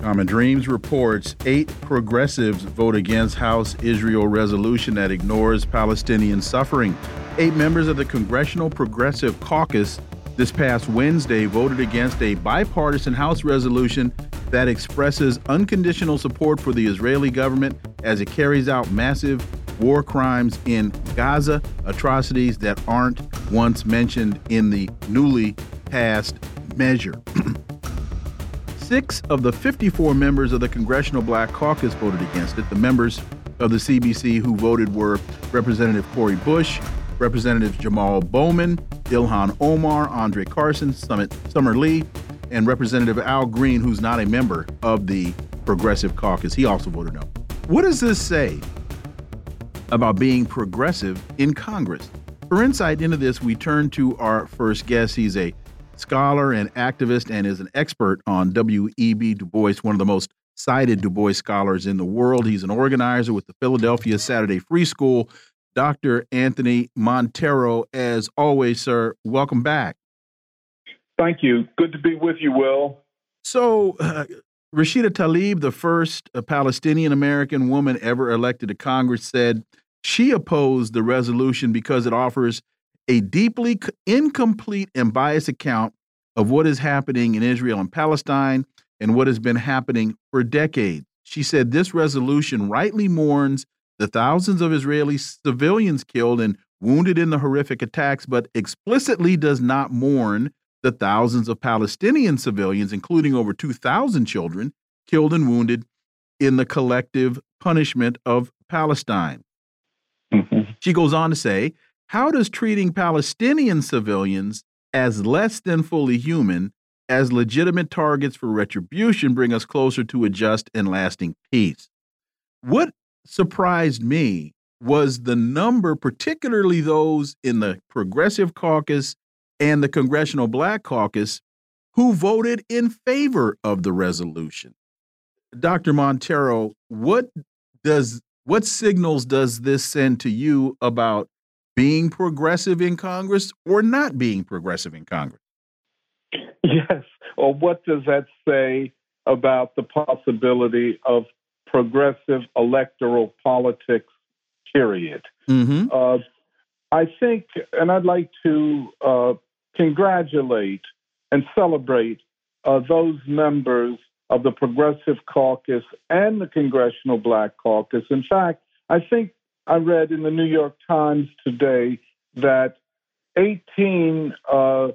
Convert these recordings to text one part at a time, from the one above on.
Common Dreams reports eight progressives vote against House Israel resolution that ignores Palestinian suffering. Eight members of the Congressional Progressive Caucus this past Wednesday voted against a bipartisan House resolution that expresses unconditional support for the Israeli government as it carries out massive war crimes in Gaza, atrocities that aren't once mentioned in the newly passed measure. Six of the 54 members of the Congressional Black Caucus voted against it. The members of the CBC who voted were Representative Cori Bush, Representatives Jamal Bowman, Ilhan Omar, Andre Carson, Summit, Summer Lee, and Representative Al Green, who's not a member of the Progressive Caucus. He also voted no. What does this say about being progressive in Congress? For insight into this, we turn to our first guest. He's a scholar and activist, and is an expert on W.E.B. Du Bois, one of the most cited Du Bois scholars in the world. He's an organizer with the Philadelphia Saturday Free School. Dr. Anthony Monteiro, as always, sir, welcome back. Thank you. Good to be with you, Will. So, uh, Rashida Tlaib, the first uh, Palestinian American woman ever elected to Congress, said she opposed the resolution because it offers a deeply incomplete and biased account of what is happening in Israel and Palestine and what has been happening for decades. She said this resolution rightly mourns the thousands of Israeli civilians killed and wounded in the horrific attacks, but explicitly does not mourn the thousands of Palestinian civilians, including over 2,000 children, killed and wounded in the collective punishment of Palestine. Mm -hmm. She goes on to say how does treating Palestinian civilians as less than fully human, as legitimate targets for retribution, bring us closer to a just and lasting peace? What surprised me was the number, particularly those in the Progressive Caucus and the Congressional Black Caucus, who voted in favor of the resolution. Dr. Monteiro, what does what signals does this send to you about being progressive in Congress or not being progressive in Congress? Yes. Or what does that say about the possibility of progressive electoral politics, period? Mm-hmm. Uh, I think, and I'd like to uh, congratulate and celebrate uh, those members of the Progressive Caucus and the Congressional Black Caucus. In fact, I think I read in the New York Times today that 18 uh,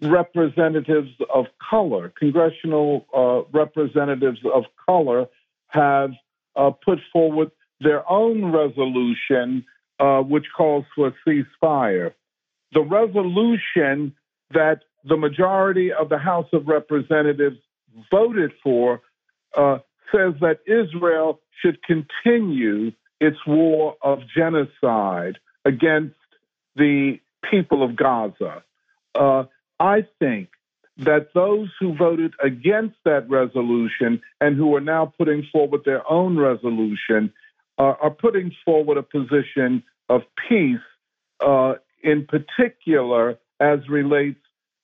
representatives of color, congressional uh, representatives of color, have uh, put forward their own resolution uh, which calls for a ceasefire. The resolution that the majority of the House of Representatives voted for uh, says that Israel should continue its war of genocide against the people of Gaza. Uh, I think that those who voted against that resolution and who are now putting forward their own resolution uh, are putting forward a position of peace, uh, in particular as relates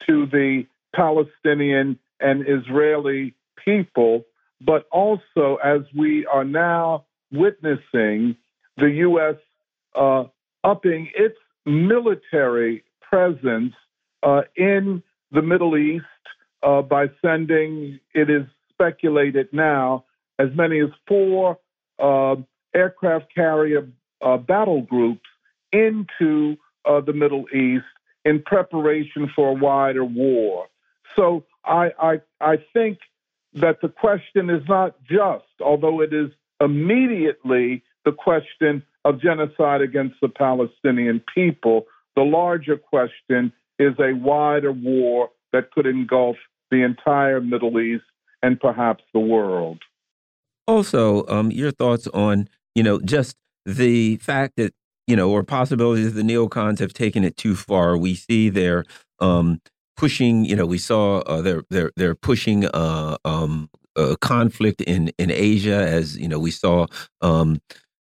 to the Palestinian and Israeli people, but also as we are now witnessing the U.S. Uh, upping its military presence uh, in the Middle East uh, by sending, it is speculated now, as many as four uh, aircraft carrier uh, battle groups into uh, the Middle East in preparation for a wider war. So I, I, I think that the question is not just, although it is immediately the question of genocide against the Palestinian people. The larger question is a wider war that could engulf the entire Middle East and perhaps the world. Also, um, your thoughts on you know just the fact that you know or possibilities the neocons have taken it too far. We see their um, pushing. You know, we saw uh, they're they're they're pushing uh, um, uh, conflict in in Asia, as you know, we saw. Um,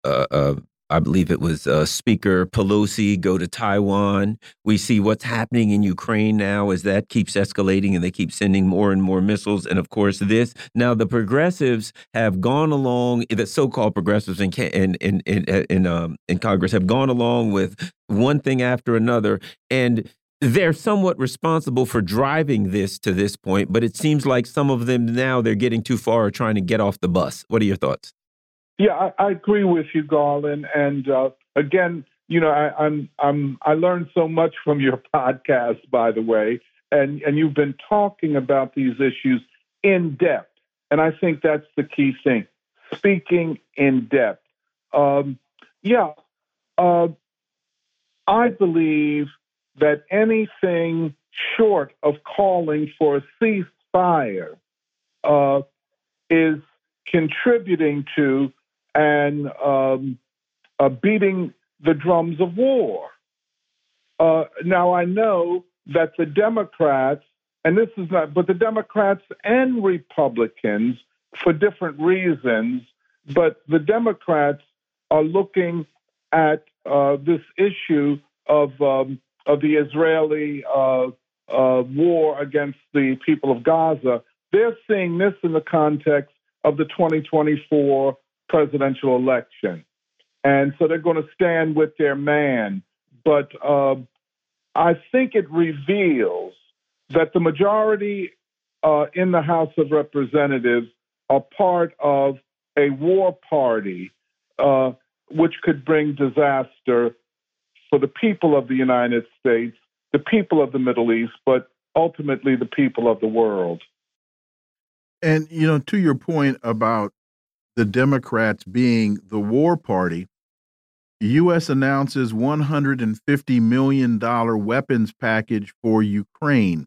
uh, uh, I believe it was uh, Speaker Pelosi go to Taiwan. We see what's happening in Ukraine now as that keeps escalating and they keep sending more and more missiles. And of course, this now the progressives have gone along. The so-called progressives in in in in in, um, in Congress have gone along with one thing after another, and they're somewhat responsible for driving this to this point, but it seems like some of them now they're getting too far or trying to get off the bus. What are your thoughts? Yeah, I, I agree with you, Garland. And uh, again, you know, I, I'm I'm I learned so much from your podcast, by the way, and and you've been talking about these issues in depth, and I think that's the key thing: speaking in depth. Um, yeah, uh, I believe that anything short of calling for a ceasefire uh, is contributing to and um, uh, beating the drums of war. Uh, now, I know that the Democrats, and this is not, but the Democrats and Republicans, for different reasons, but the Democrats are looking at uh, this issue of um, of the Israeli uh, uh, war against the people of Gaza, they're seeing this in the context of the 2024 presidential election. And so they're going to stand with their man. But uh, I think it reveals that the majority uh, in the House of Representatives are part of a war party, uh, which could bring disaster for the people of the United States, the people of the Middle East, but ultimately the people of the world. And, you know, to your point about the Democrats being the war party, the U.S. announces $150 million weapons package for Ukraine.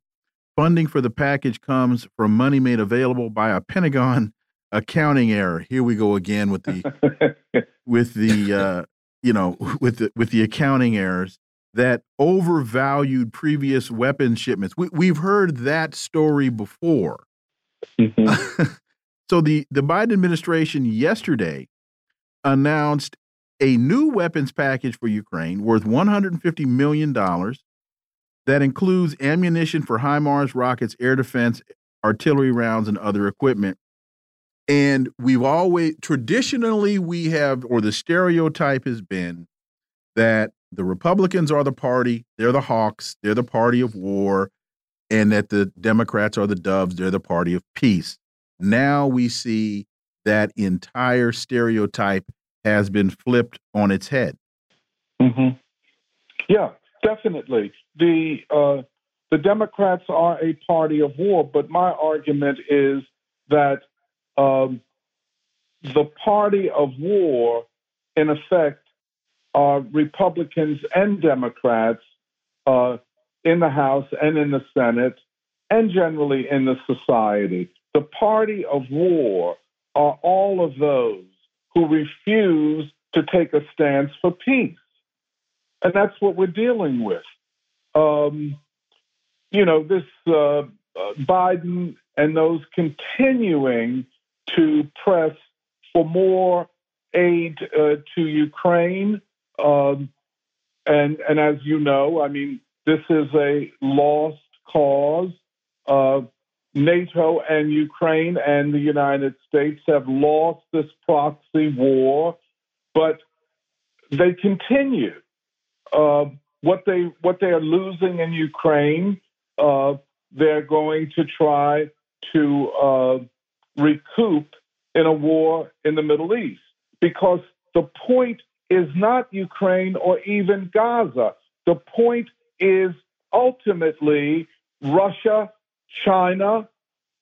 Funding for the package comes from money made available by a Pentagon accounting error. Here we go again with the with the uh, you know, with the with the accounting errors that overvalued previous weapon shipments. We, we've heard that story before. Mm -hmm. so the the Biden administration yesterday announced a new weapons package for Ukraine worth 150 million dollars that includes ammunition for HIMARS rockets, air defense, artillery rounds, and other equipment. And we've always traditionally we have, or the stereotype has been that the Republicans are the party, they're the hawks, they're the party of war, and that the Democrats are the doves, they're the party of peace. Now we see that entire stereotype has been flipped on its head. Mm -hmm. Yeah, definitely. The uh, the Democrats are a party of war, but my argument is that um, the party of war, in effect, are Republicans and Democrats uh, in the House and in the Senate, and generally in the society. The party of war are all of those who refuse to take a stance for peace. And that's what we're dealing with. Um, you know, this uh, uh Biden and those continuing to press for more aid uh, to Ukraine. Um, and, and as you know, I mean, this is a lost cause. Uh, NATO and Ukraine and the United States have lost this proxy war, but they continue. Uh, what they what they are losing in Ukraine, uh, they're going to try to uh, recoup in a war in the Middle East because the point is not Ukraine or even Gaza. The point is ultimately Russia, China,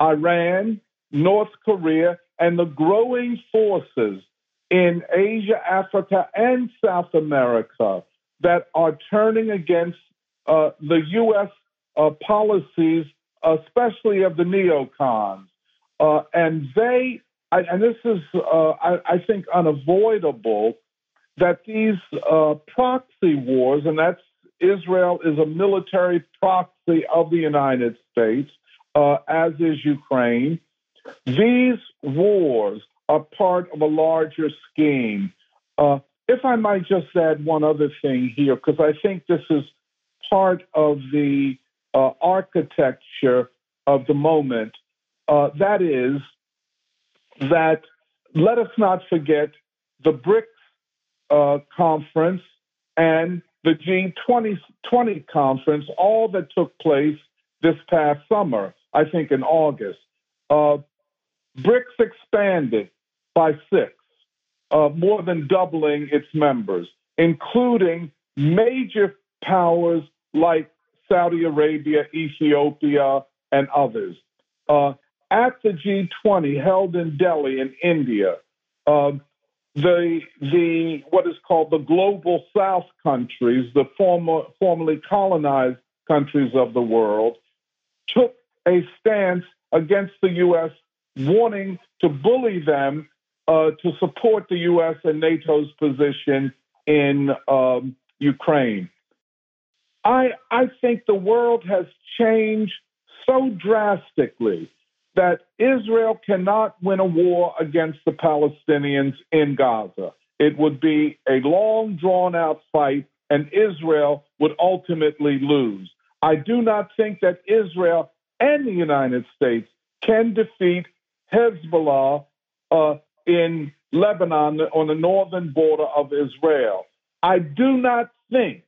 Iran, North Korea, and the growing forces in Asia, Africa, and South America that are turning against uh, the U.S. Uh, policies especially of the neocons. Uh, and they, I, and this is, uh, I, I, think, unavoidable that these uh, proxy wars, and that's Israel is a military proxy of the United States, uh, as is Ukraine. These wars are part of a larger scheme. Uh, if I might just add one other thing here, because I think this is part of the uh, architecture of the moment. Uh, that is, that let us not forget the BRICS uh, conference and the G20 20 conference, all that took place this past summer, I think in August. Uh, BRICS expanded by six, uh, more than doubling its members, including major powers like Saudi Arabia, Ethiopia, and others. Uh, at the G20 held in Delhi in India, uh, the the what is called the global South countries, the former formerly colonized countries of the world, took a stance against the U.S., wanting to bully them uh, to support the U.S. and NATO's position in um, Ukraine. I, I think the world has changed so drastically that Israel cannot win a war against the Palestinians in Gaza. It would be a long, drawn out fight, and Israel would ultimately lose. I do not think that Israel and the United States can defeat Hezbollah uh, in Lebanon on the northern border of Israel. I do not think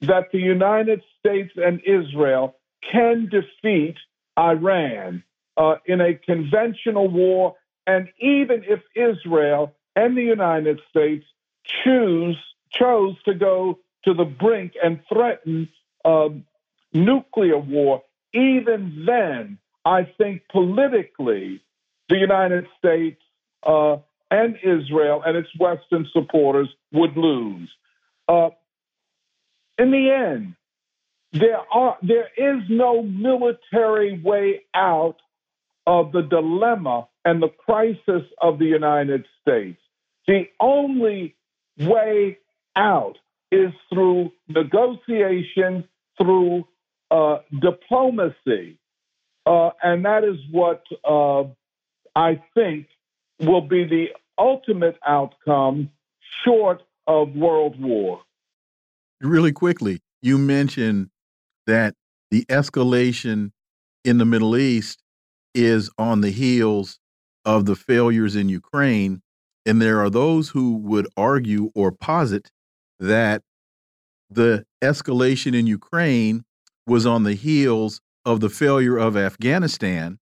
that the United States and Israel can defeat Iran uh, in a conventional war. And even if Israel and the United States choose chose to go to the brink and threaten um, nuclear war, even then, I think politically, the United States uh, and Israel and its Western supporters would lose. Uh, in the end, there are there is no military way out of the dilemma and the crisis of the United States. The only way out is through negotiation, through uh, diplomacy, uh, and that is what uh, I think will be the ultimate outcome, short of world war really quickly, you mentioned that the escalation in the Middle East is on the heels of the failures in Ukraine. And there are those who would argue or posit that the escalation in Ukraine was on the heels of the failure of Afghanistan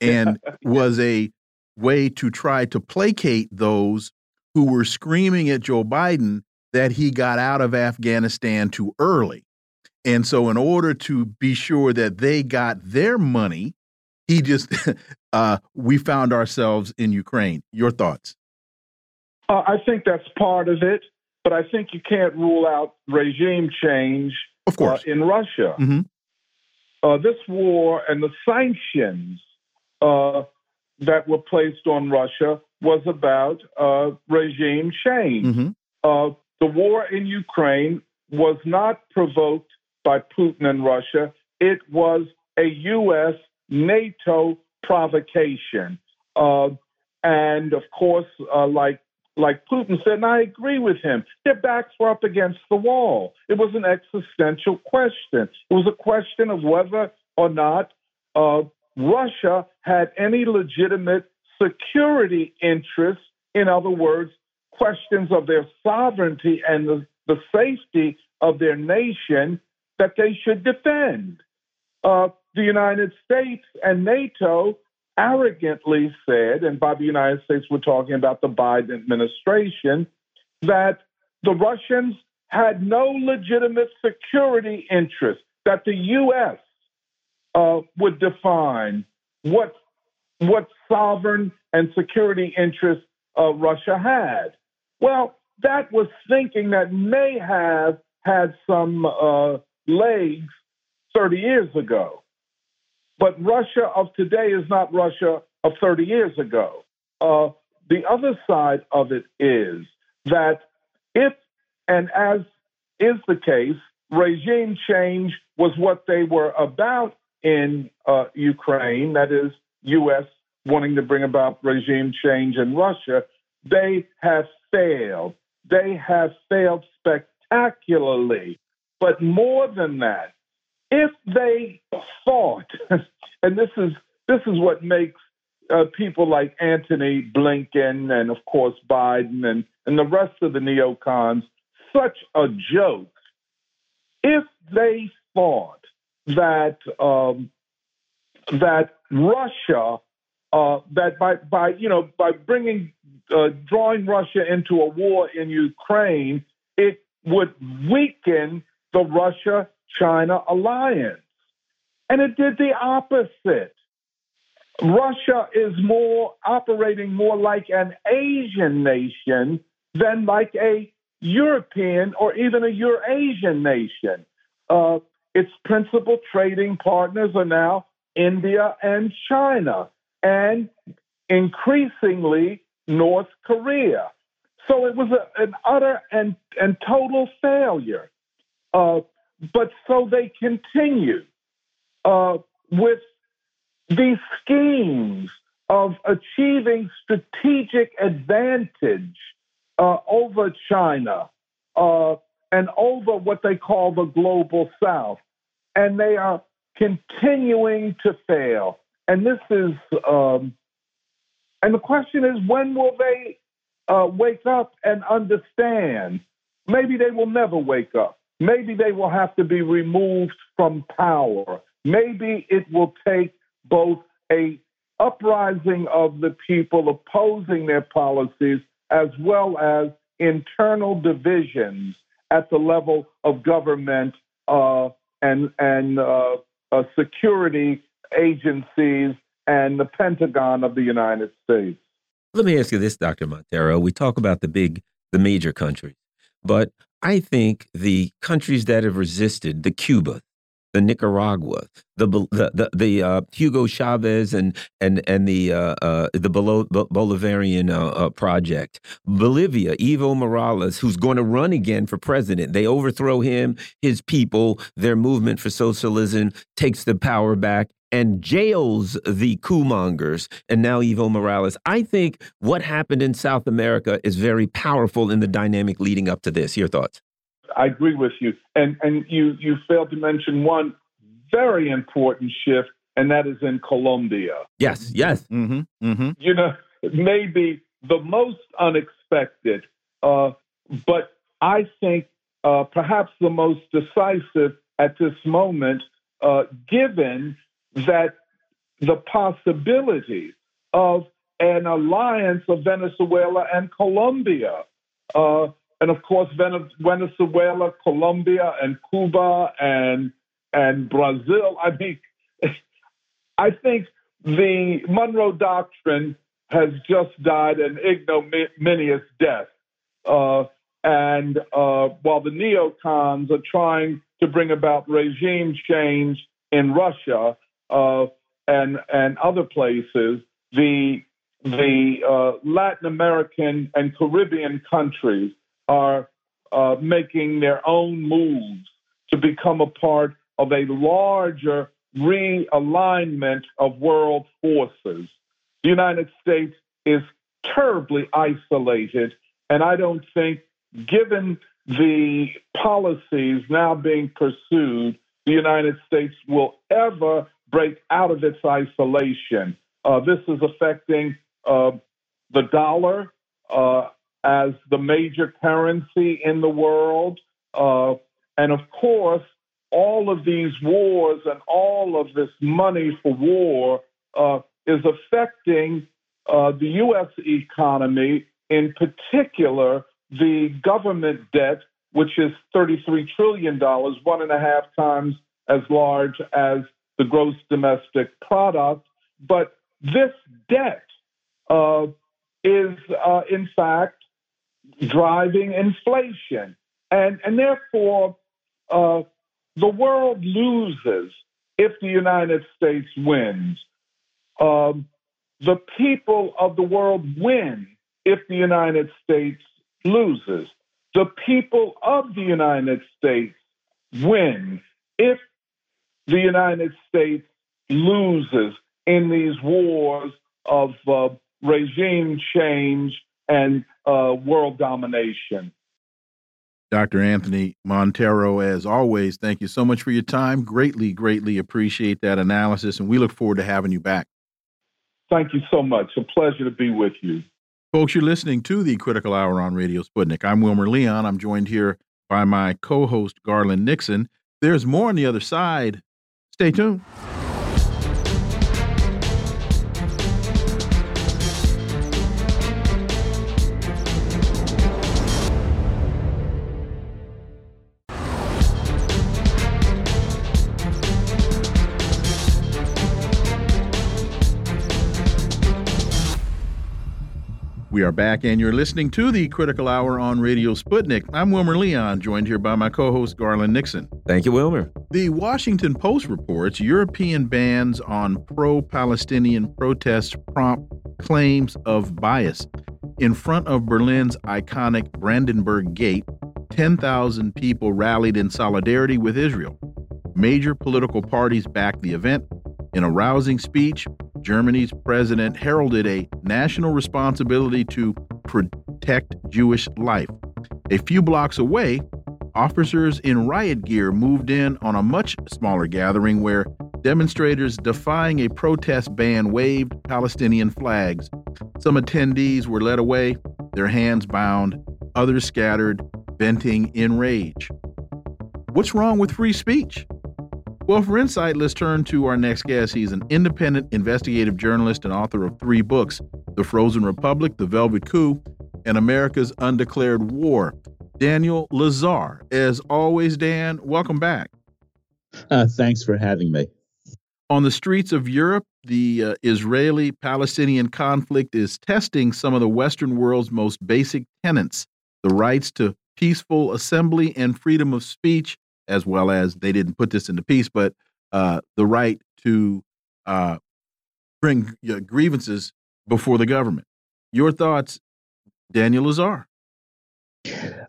and was a way to try to placate those who were screaming at Joe Biden that he got out of Afghanistan too early. And so, in order to be sure that they got their money, he just, uh, we found ourselves in Ukraine. Your thoughts? Uh, I think that's part of it, but I think you can't rule out regime change of course. Uh, in Russia. Mm -hmm. this war and the sanctions uh, that were placed on Russia was about uh, regime change. Mm -hmm. The war in Ukraine was not provoked by Putin and Russia. It was a U.S. NATO provocation. Uh, and of course, uh, like like Putin said, and I agree with him, their backs were up against the wall. It was an existential question. It was a question of whether or not uh, Russia had any legitimate security interests. In other words, questions of their sovereignty and the, the safety of their nation that they should defend. Uh, the United States and NATO arrogantly said, and by the United States, we're talking about the Biden administration, that the Russians had no legitimate security interest, that the U.S. Uh, would define what, what sovereign and security interests uh, Russia had. Well, that was thinking that may have had some uh, legs 30 years ago. But Russia of today is not Russia of 30 years ago. Uh, the other side of it is that if, and as is the case, regime change was what they were about in uh, Ukraine, that is, U.S. wanting to bring about regime change in Russia, they have failed. They have failed spectacularly. But more than that, if they thought, and this is this is what makes uh, people like Antony Blinken and of course Biden and, and the rest of the neocons such a joke. If they thought that um, that Russia uh, that by by you know by bringing uh, drawing Russia into a war in Ukraine, it would weaken the Russia China alliance. And it did the opposite. Russia is more operating more like an Asian nation than like a European or even a Eurasian nation. Uh, its principal trading partners are now India and China, and increasingly North Korea. So it was a, an utter and, and total failure. Uh, but so they continue uh, with these schemes of achieving strategic advantage uh, over China uh, and over what they call the global south. And they are continuing to fail. And this is, um, and the question is, when will they uh, wake up and understand? Maybe they will never wake up. Maybe they will have to be removed from power. Maybe it will take both a uprising of the people opposing their policies as well as internal divisions at the level of government uh, and and uh, uh, security agencies and the Pentagon of the United States. Let me ask you this, Dr. Monteiro. We talk about the big, the major countries, but I think the countries that have resisted, the Cuba, the Nicaragua, the the the, the uh, Hugo Chavez and and and the uh, uh, the Bolivarian uh, uh, project, Bolivia, Evo Morales, who's going to run again for president. They overthrow him, his people, their movement for socialism takes the power back, and jails the coup mongers and now Evo Morales. I think what happened in South America is very powerful in the dynamic leading up to this. Your thoughts? I agree with you. And and you you failed to mention one very important shift, and that is in Colombia. Yes, yes. Mm -hmm, mm -hmm. You know, maybe the most unexpected, uh, but I think uh, perhaps the most decisive at this moment, uh, given that the possibility of an alliance of Venezuela and Colombia, uh, and of course Venezuela, Colombia, and Cuba, and and Brazil. I mean, I think the Monroe Doctrine has just died an ignominious death. Uh, and uh, while the neocons are trying to bring about regime change in Russia, uh, and and other places, the the uh, Latin American and Caribbean countries are uh, making their own moves to become a part of a larger realignment of world forces. The United States is terribly isolated, and I don't think, given the policies now being pursued, the United States will ever break out of its isolation. Uh, this is affecting uh, the dollar uh, as the major currency in the world. Uh, and of course, all of these wars and all of this money for war uh, is affecting uh, the U.S. economy, in particular, the government debt, which is $33 trillion, one and a half times as large as the gross domestic product. But this debt uh, is, uh, in fact, driving inflation. And, and therefore, uh, the world loses if the United States wins. Um, the people of the world win if the United States loses. The people of the United States win if the United States loses in these wars of uh, regime change and uh, world domination. Dr. Anthony Monteiro, as always, thank you so much for your time. Greatly, greatly appreciate that analysis, and we look forward to having you back. Thank you so much. A pleasure to be with you. Folks, you're listening to the Critical Hour on Radio Sputnik. I'm Wilmer Leon. I'm joined here by my co host, Garland Nixon. There's more on the other side. Stay tuned. We are back, and you're listening to the Critical Hour on Radio Sputnik. I'm Wilmer Leon, joined here by my co host, Garland Nixon. Thank you, Wilmer. The Washington Post reports European bans on pro Palestinian protests prompt claims of bias. In front of Berlin's iconic Brandenburg Gate, 10,000 people rallied in solidarity with Israel. Major political parties backed the event. In a rousing speech, Germany's president heralded a national responsibility to protect Jewish life. A few blocks away, officers in riot gear moved in on a much smaller gathering where demonstrators defying a protest ban waved Palestinian flags. Some attendees were led away, their hands bound, others scattered, venting in rage. What's wrong with free speech? Well, for insight, let's turn to our next guest. He's an independent investigative journalist and author of three books The Frozen Republic, The Velvet Coup, and America's Undeclared War. Daniel Lazare. As always, Dan, welcome back. Uh, thanks for having me. On the streets of Europe, the uh, Israeli Palestinian conflict is testing some of the Western world's most basic tenets the rights to peaceful assembly and freedom of speech as well as they didn't put this into peace, but uh, the right to uh, bring grievances before the government. Your thoughts, Daniel Lazare?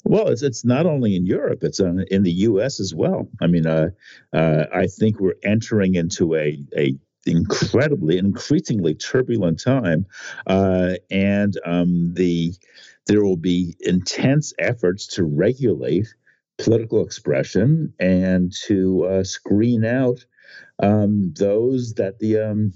Well, it's it's not only in Europe; it's in, in the U.S. as well. I mean, uh, uh, I think we're entering into a a incredibly, increasingly turbulent time, uh, and um, the there will be intense efforts to regulate political expression and to uh, screen out um, those that the um,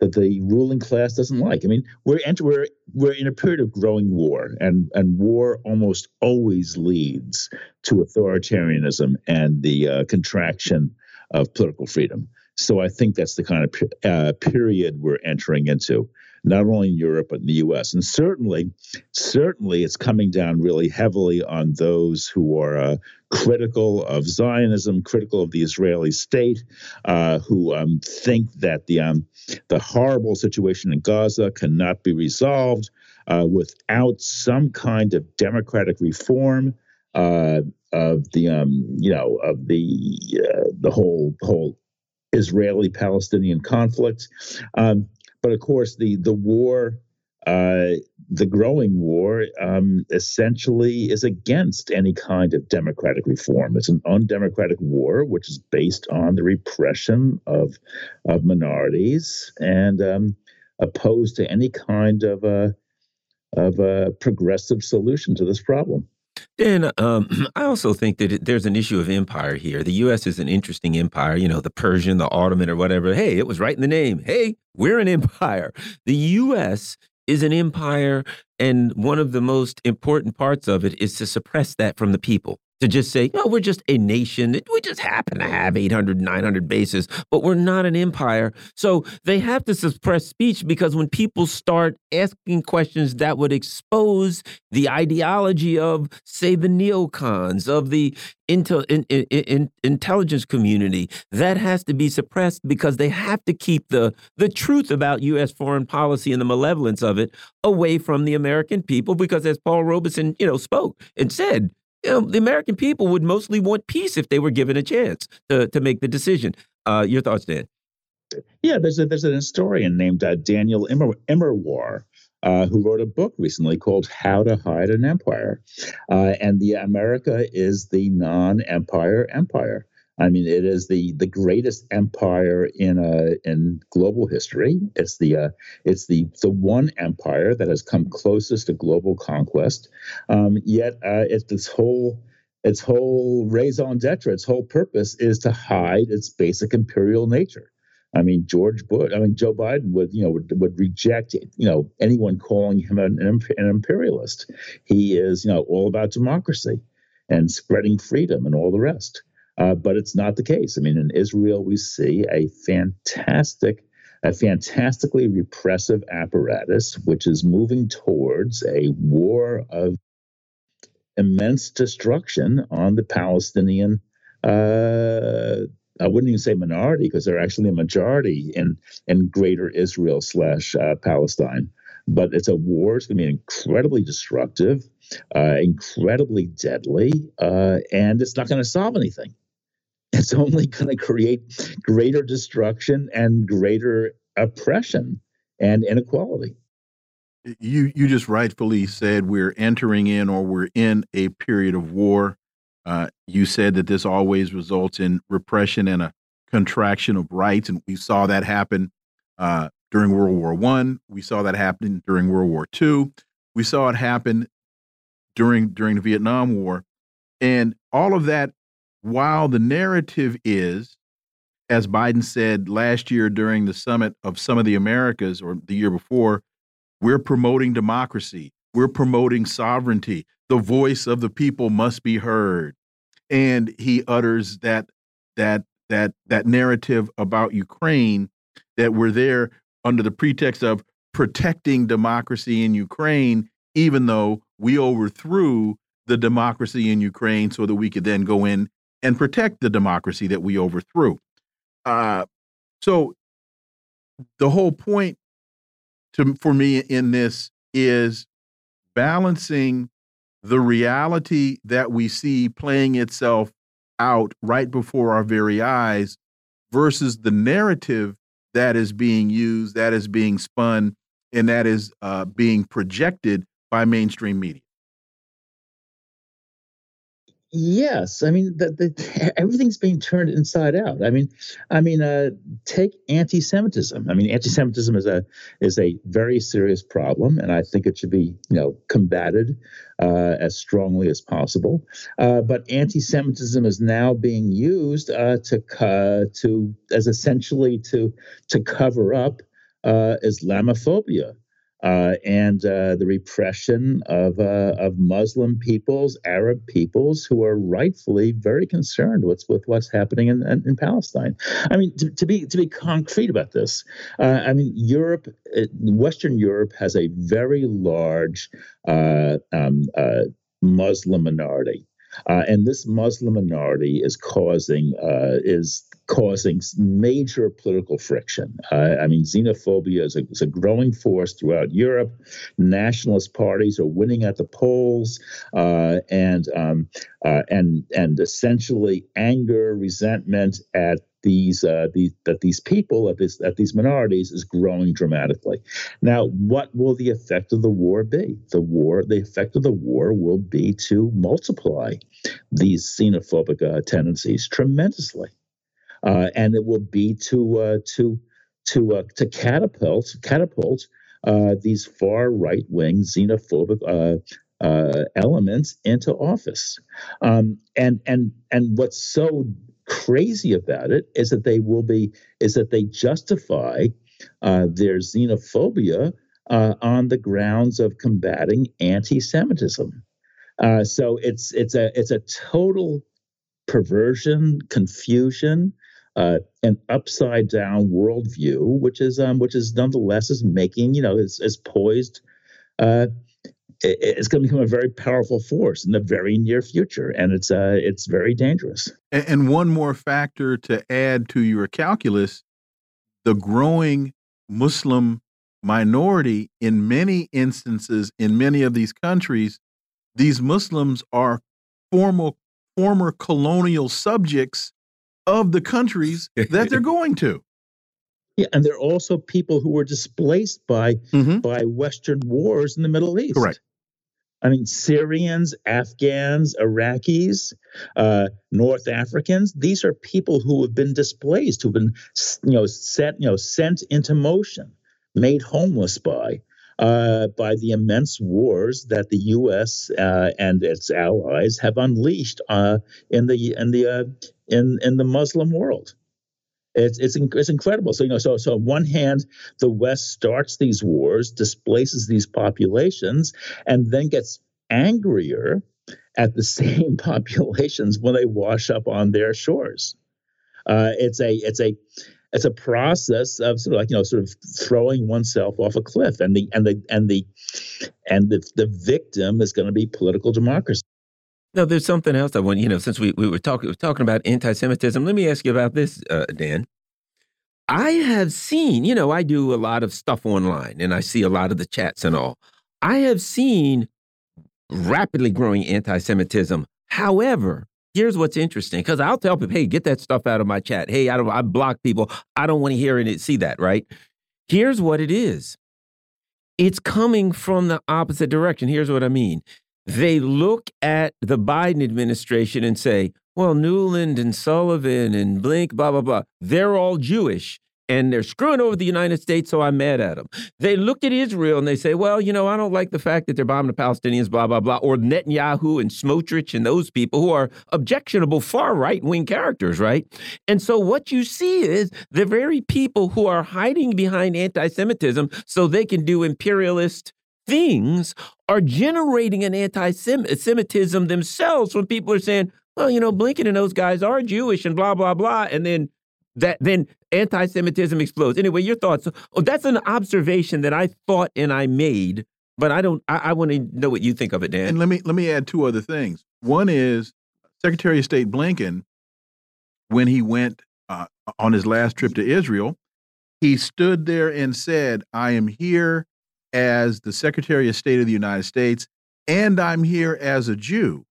that the ruling class doesn't like. I mean, we're enter, we're we're in a period of growing war, and and war almost always leads to authoritarianism and the uh, contraction of political freedom. So I think that's the kind of uh, period we're entering into not only in Europe but in the U.S. And certainly, certainly, it's coming down really heavily on those who are uh, critical of Zionism, critical of the Israeli state, uh, who um, think that the um, the horrible situation in Gaza cannot be resolved uh, without some kind of democratic reform. Uh, of the um, you know of the uh, the whole whole Israeli Palestinian conflict. Um, but of course, the the war, uh, the growing war, um, essentially is against any kind of democratic reform. It's an undemocratic war, which is based on the repression of of minorities and um, opposed to any kind of a of a progressive solution to this problem. And um, I also think that it, there's an issue of empire here. The U.S. is an interesting empire, you know, the Persian, the Ottoman, or whatever. Hey, it was right in the name. Hey, we're an empire. The U.S. is an empire, and one of the most important parts of it is to suppress that from the people to just say, no, we're just a nation. We just happen to have 800, 900 bases, but we're not an empire. So they have to suppress speech because when people start asking questions that would expose the ideology of, say, the neocons, of the intel, in, in, in, intelligence community, that has to be suppressed because they have to keep the, the truth about U.S. foreign policy and the malevolence of it away from the American people because as Paul Robeson, you know, spoke and said, you know, the American people would mostly want peace if they were given a chance to, to make the decision. Uh, your thoughts, Dan? Yeah, there's a, there's an historian named uh, Daniel Immer, uh, who wrote a book recently called How to Hide an Empire. Uh, and the America is the non-empire empire. I mean, it is the the greatest empire in a in global history. It's the uh, it's the the one empire that has come closest to global conquest. Um, yet, uh, it's this whole its whole raison d'etre, its whole purpose is to hide its basic imperial nature. I mean, George Bush, I mean, Joe Biden would, you know, would, would reject, you know, anyone calling him an, an imperialist. He is, you know, all about democracy and spreading freedom and all the rest. Uh, but it's not the case. I mean, in Israel, we see a fantastic, a fantastically repressive apparatus, which is moving towards a war of immense destruction on the Palestinian uh, I wouldn't even say minority because they're actually a majority in in Greater Israel slash uh, Palestine. But it's a war. It's going to be incredibly destructive, uh, incredibly deadly, uh, and it's not going to solve anything. It's only going to create greater destruction and greater oppression and inequality. You you just rightfully said we're entering in or we're in a period of war. Uh, you said that this always results in repression and a contraction of rights, and we saw that happen uh, during World War One. We saw that happen during World War Two. We saw it happen during during the Vietnam War, and all of that. While the narrative is, as Biden said last year during the summit of some of the Americas, or the year before, we're promoting democracy. We're promoting sovereignty. The voice of the people must be heard and he utters that that that that narrative about Ukraine that we're there under the pretext of protecting democracy in Ukraine, even though we overthrew the democracy in Ukraine so that we could then go in and protect the democracy that we overthrew. Uh, so the whole point to for me in this is balancing the reality that we see playing itself out right before our very eyes versus the narrative that is being used, that is being spun, and that is uh, being projected by mainstream media. Yes, I mean the, everything's being turned inside out. I mean, I mean, uh, take anti-Semitism. I mean, anti-Semitism is a is a very serious problem, and I think it should be you know combated uh, as strongly as possible. Uh, but anti-Semitism is now being used uh, to to as essentially to to cover up uh, Islamophobia uh, and uh, the repression of uh, of Muslim peoples, Arab peoples, who are rightfully very concerned with, with what's happening in, in, in Palestine. I mean, to, to, be to be concrete about this, uh, I mean, Europe, uh, Western Europe has a very large uh, um, Muslim minority. Uh, and this Muslim minority is causing uh, is causing major political friction. Uh, I mean, xenophobia is a, is a, growing force throughout Europe. Nationalist parties are winning at the polls, uh, and um, uh, and and essentially anger, resentment at these uh, these that these people at this at these minorities is growing dramatically. Now, what will the effect of the war be? The war, the effect of the war will be to multiply these xenophobic uh, tendencies tremendously, uh, and it will be to uh, to to uh, to catapult catapult uh, these far right wing xenophobic. Uh, elements into office, um, and and and what's so crazy about it is that they will be is that they justify uh, their xenophobia uh, on the grounds of combating anti-Semitism. Uh, so it's it's a it's a total perversion, confusion, uh, an upside down worldview, which is um, which is nonetheless is making you know is, is poised uh, it's going to become a very powerful force in the very near future, and it's uh, it's very dangerous. And one more factor to add to your calculus: the growing Muslim minority in many instances in many of these countries. These Muslims are former former colonial subjects of the countries that they're going to. Yeah, and they're also people who were displaced by mm -hmm. by Western wars in the Middle East. Correct. I mean, Syrians, Afghans, Iraqis, uh, North Africans. These are people who have been displaced, who've been, you know, set, you know, sent into motion, made homeless by, uh, by the immense wars that the U.S. Uh, and its allies have unleashed uh, in the in the uh, in in the Muslim world. It's, it's it's incredible. So you know, so so on one hand, the West starts these wars, displaces these populations, and then gets angrier at the same populations when they wash up on their shores. Uh, it's a it's a it's a process of sort of like you know sort of throwing oneself off a cliff, and the and the and the and the the victim is going to be political democracy. No, there's something else I want, you know, since we, we were talking talking about anti-Semitism, let me ask you about this, uh, Dan. I have seen, you know, I do a lot of stuff online and I see a lot of the chats and all. I have seen rapidly growing anti-Semitism. However, here's what's interesting because I'll tell people, hey, get that stuff out of my chat. Hey, I don't I block people. I don't want to hear it see that, right? Here's what it is. It's coming from the opposite direction. Here's what I mean they look at the Biden administration and say, well, Nuland and Sullivan and Blink, blah, blah, blah, they're all Jewish and they're screwing over the United States, so I'm mad at them. They look at Israel and they say, well, you know, I don't like the fact that they're bombing the Palestinians, blah, blah, blah, or Netanyahu and Smotrich and those people who are objectionable far right wing characters, right? And so what you see is the very people who are hiding behind anti Semitism so they can do imperialist things are generating an anti Semitism themselves when people are saying, well, you know, Blinken and those guys are Jewish and blah, blah, blah. And then that then anti Semitism explodes. Anyway, your thoughts. Oh, that's an observation that I thought and I made, but I don't, I, I want to know what you think of it, Dan. And let me, let me add two other things. One is Secretary of State Blinken, when he went uh, on his last trip to Israel, he stood there and said, I am here as the Secretary of State of the United States, and I'm here as a Jew.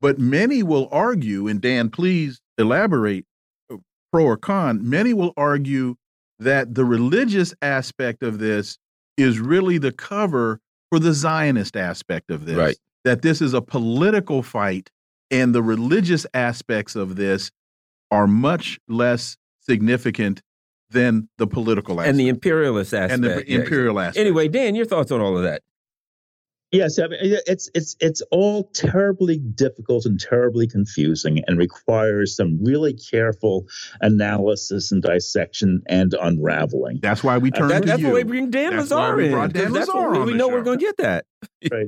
But many will argue, and Dan, please elaborate, uh, pro or con, many will argue that the religious aspect of this is really the cover for the Zionist aspect of this. Right. That this is a political fight, and the religious aspects of this are much less significant than the political aspect. And the imperialist aspect. And the yeah, imperial aspect. Anyway, Dan, your thoughts on all of that? Yes, I mean, it's it's it's all terribly difficult and terribly confusing, and requires some really careful analysis and dissection and unraveling. That's why we turn uh, that, to that's you. why we bring Dan that's Lazare in. Dan that's Lazare what we, we know show. we're going to get that. right.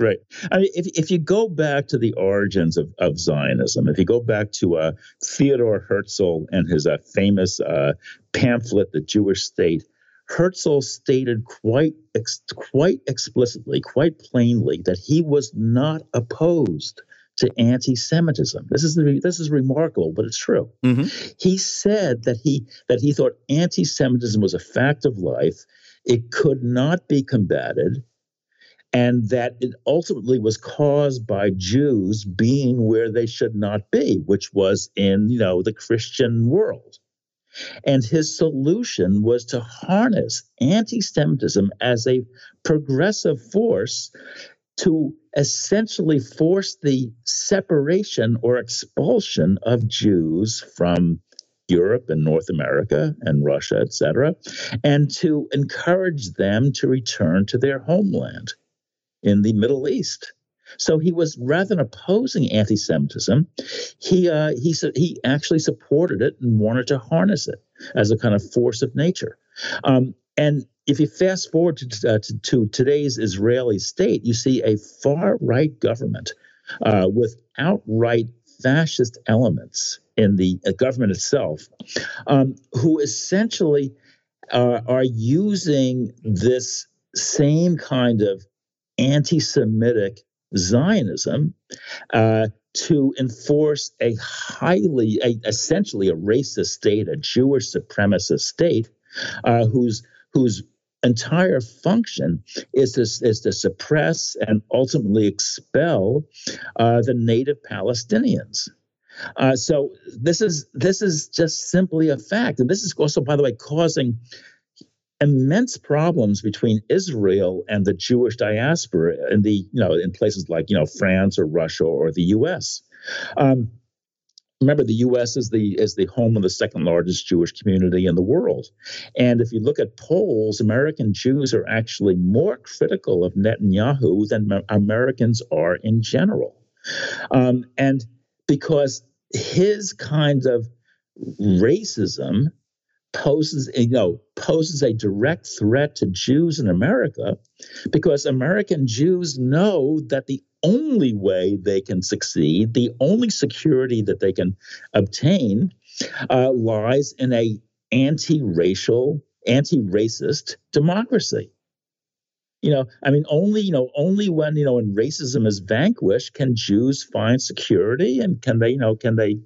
Right. I mean, if, if you go back to the origins of, of Zionism, if you go back to uh, Theodore Herzl and his uh, famous uh, pamphlet, The Jewish State, Herzl stated quite ex- quite explicitly, quite plainly, that he was not opposed to anti-Semitism. This is the, this is remarkable, but it's true. Mm-hmm. He said that he that he thought anti-Semitism was a fact of life. It could not be combated and that it ultimately was caused by Jews being where they should not be, which was in, you know, the Christian world. And his solution was to harness anti Semitism as a progressive force to essentially force the separation or expulsion of Jews from Europe and North America and Russia, etc., and to encourage them to return to their homeland in the Middle East. So he was rather than opposing anti-Semitism, he uh, he said he actually supported it and wanted to harness it as a kind of force of nature. Um, and if you fast forward to, uh, to, to, today's Israeli state, you see a far right government uh, with outright fascist elements in the uh, government itself, um, who essentially uh, are using this same kind of anti Semitic Zionism uh, to enforce a highly, a, essentially a racist state, a Jewish supremacist state, uh, whose whose entire function is to, is to suppress and ultimately expel uh, the native Palestinians. Uh, so this is this is just simply a fact, and this is also, by the way, causing immense problems between Israel and the Jewish diaspora in the you know in places like you know France or Russia or the U.S. Um, remember, the U.S. is the is the home of the second largest Jewish community in the world, and if you look at polls, American Jews are actually more critical of Netanyahu than Americans are in general, um, and because his kind of racism poses you know poses a direct threat to Jews in America because American Jews know that the only way they can succeed, the only security that they can obtain, uh, lies in a anti-racial, anti-racist democracy. You know, I mean, only you know, only when you know, when racism is vanquished, can Jews find security, and can they, you know, can they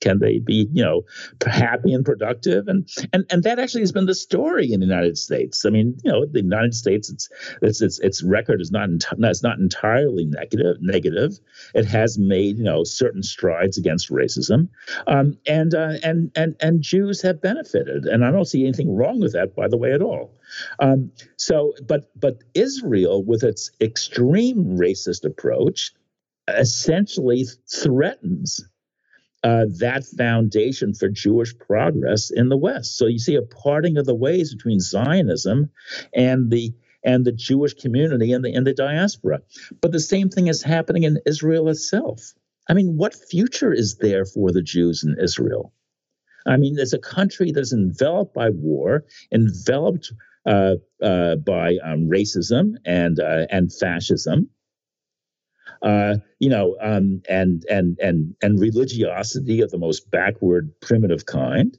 can they be, you know, happy and productive? And and and that actually has been the story in the United States. I mean, you know, the United States, its its its, its record is not it's not entirely negative. Negative. It has made you know certain strides against racism, um, and uh, and and and Jews have benefited, and I don't see anything wrong with that, by the way, at all. Um, so, but but Israel, with its extreme racist approach, essentially threatens uh, that foundation for Jewish progress in the West. So you see a parting of the ways between Zionism and the and the Jewish community and the in the diaspora. But the same thing is happening in Israel itself. I mean, what future is there for the Jews in Israel? I mean, it's a country that's enveloped by war, enveloped uh, uh, by um, racism and uh, and fascism uh, you know, um, and and and and religiosity of the most backward, primitive kind.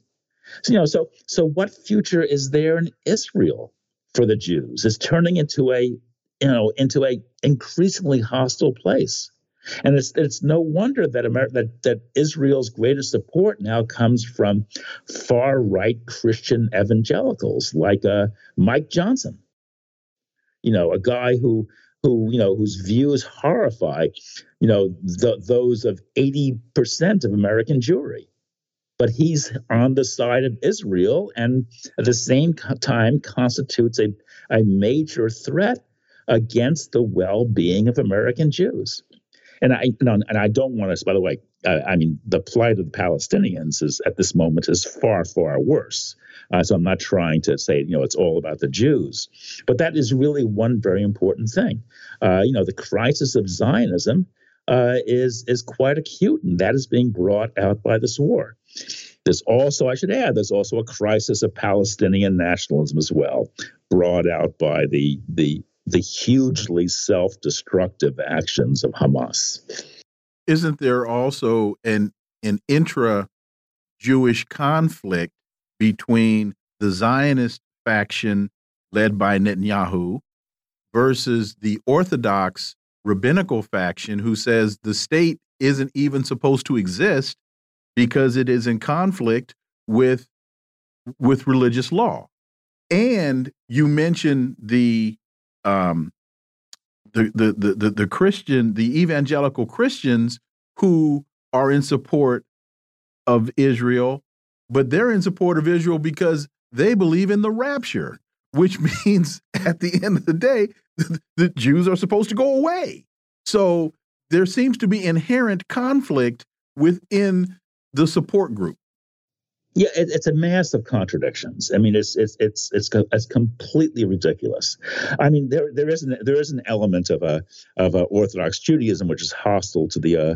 So you know, so so what future is there in Israel for the Jews? It's turning into a you know into a increasingly hostile place. And it's it's no wonder that America, that that Israel's greatest support now comes from far right Christian evangelicals like uh, Mike Johnson. You know, a guy who who you know whose views horrify you know the, those of 80% of American Jewry. But he's on the side of Israel and at the same time constitutes a, a major threat against the well-being of American Jews. And I and I don't want to by the way uh, I mean the plight of the Palestinians is at this moment is far far worse uh, so I'm not trying to say, you know, it's all about the Jews. But that is really one very important thing. Uh, you know, the crisis of Zionism uh, is, is quite acute, and that is being brought out by this war. There's also, I should add, there's also a crisis of Palestinian nationalism as well, brought out by the, the, the hugely self destructive actions of Hamas. Isn't there also an, an intra Jewish conflict between the Zionist faction led by Netanyahu versus the Orthodox rabbinical faction who says the state isn't even supposed to exist because it is in conflict with with religious law. And you mentioned the um the the the the, the Christian the evangelical Christians who are in support of Israel but they're in support of Israel because they believe in the rapture, which means at the end of the day, the Jews are supposed to go away. So there seems to be inherent conflict within the support group. Yeah, it, it's a mass of contradictions. I mean, it's it's it's it's it's completely ridiculous. I mean, there there is an there is an element of a of a Orthodox Judaism which is hostile to the uh,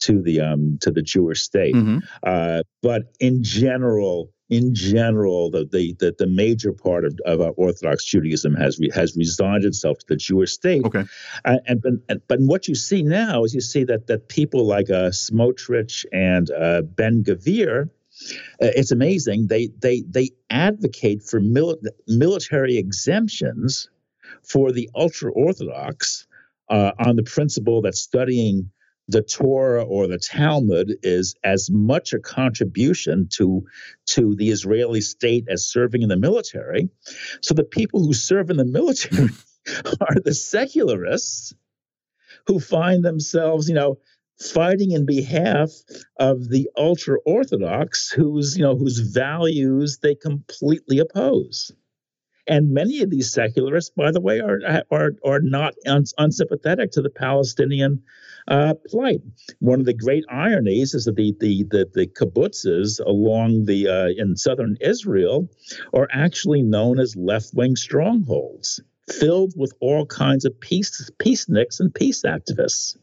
to the um to the Jewish state. Mm-hmm. Uh, but in general, in general, the the the, the major part of, of Orthodox Judaism has re, has resigned itself to the Jewish state. Okay, uh, and, and but what you see now is you see that that people like uh, Smotrich and uh, Ben Gvir. Uh, it's amazing. They they they advocate for mil- military exemptions for the ultra orthodox uh, on the principle that studying the Torah or the Talmud is as much a contribution to, to the Israeli state as serving in the military. So the people who serve in the military are the secularists who find themselves, you know, fighting in behalf of the ultra orthodox whose you know whose values they completely oppose and many of these secularists by the way are are are not unsympathetic to the palestinian uh, plight one of the great ironies is that the the the, the kibbutzes along the uh, in southern israel are actually known as left-wing strongholds filled with all kinds of peace peaceniks and peace activists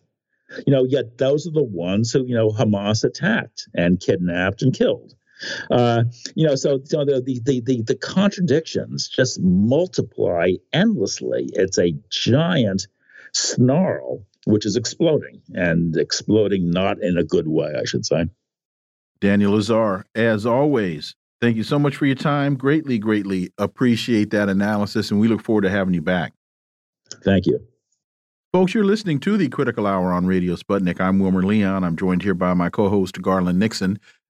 you know, yet those are the ones who, you know, Hamas attacked and kidnapped and killed. Uh, you know, so, so the, the, the, the contradictions just multiply endlessly. It's a giant snarl which is exploding and exploding not in a good way, I should say. Daniel Lazare, as always, thank you so much for your time. Greatly, greatly appreciate that analysis, and we look forward to having you back. Thank you. Folks, you're listening to the Critical Hour on Radio Sputnik. I'm Wilmer Leon. I'm joined here by my co host, Garland Nixon.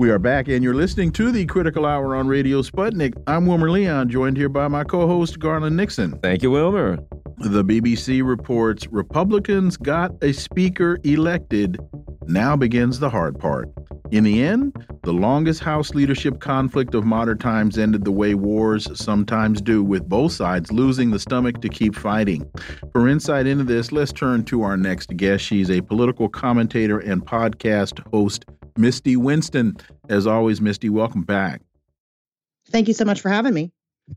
We are back, and you're listening to the Critical Hour on Radio Sputnik. I'm Wilmer Leon, joined here by my co host, Garland Nixon. Thank you, Wilmer. The BBC reports Republicans got a speaker elected. Now begins the hard part. In the end, the longest House leadership conflict of modern times ended the way wars sometimes do, with both sides losing the stomach to keep fighting. For insight into this, let's turn to our next guest. She's a political commentator and podcast host Misty Winston. As always, Misty, welcome back. Thank you so much for having me.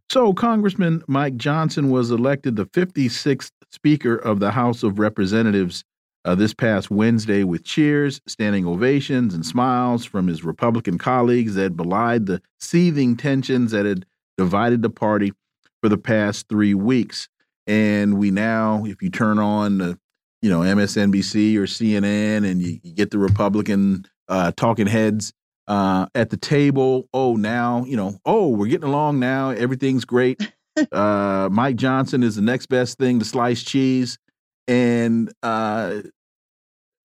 So, Congressman Mike Johnson was elected the 56th Speaker of the House of Representatives uh, this past Wednesday with cheers, standing ovations, and smiles from his Republican colleagues that belied the seething tensions that had divided the party for the past three weeks. And we now, if you turn on the, you know, MSNBC or CNN and you, you get the Republican uh, talking heads uh, at the table. Oh, now you know. Oh, we're getting along now. Everything's great. uh, Mike Johnson is the next best thing to sliced cheese. And uh,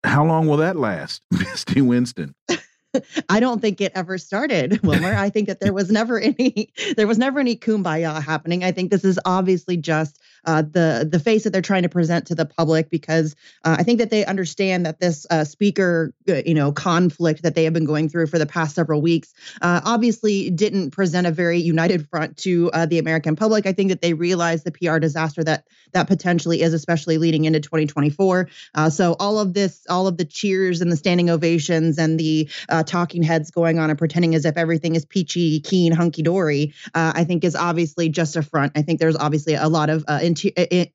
how long will that last, Misty Winston? I don't think it ever started, Wilmer. I think that there was never any there was never any kumbaya happening. I think this is obviously just uh, the the face that they're trying to present to the public because uh, I think that they understand that this uh, speaker uh, you know conflict that they have been going through for the past several weeks uh, obviously didn't present a very united front to uh, the American public. I think that they realize the PR disaster that that potentially is, especially leading into 2024. so all of this, all of the cheers and the standing ovations and the talking heads going on and pretending as if everything is peachy keen hunky dory, I think is obviously just a front. I think there's obviously a lot of in,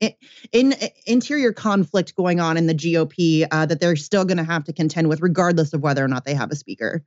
in, interior conflict going on in the GOP uh, that they're still going to have to contend with, regardless of whether or not they have a speaker.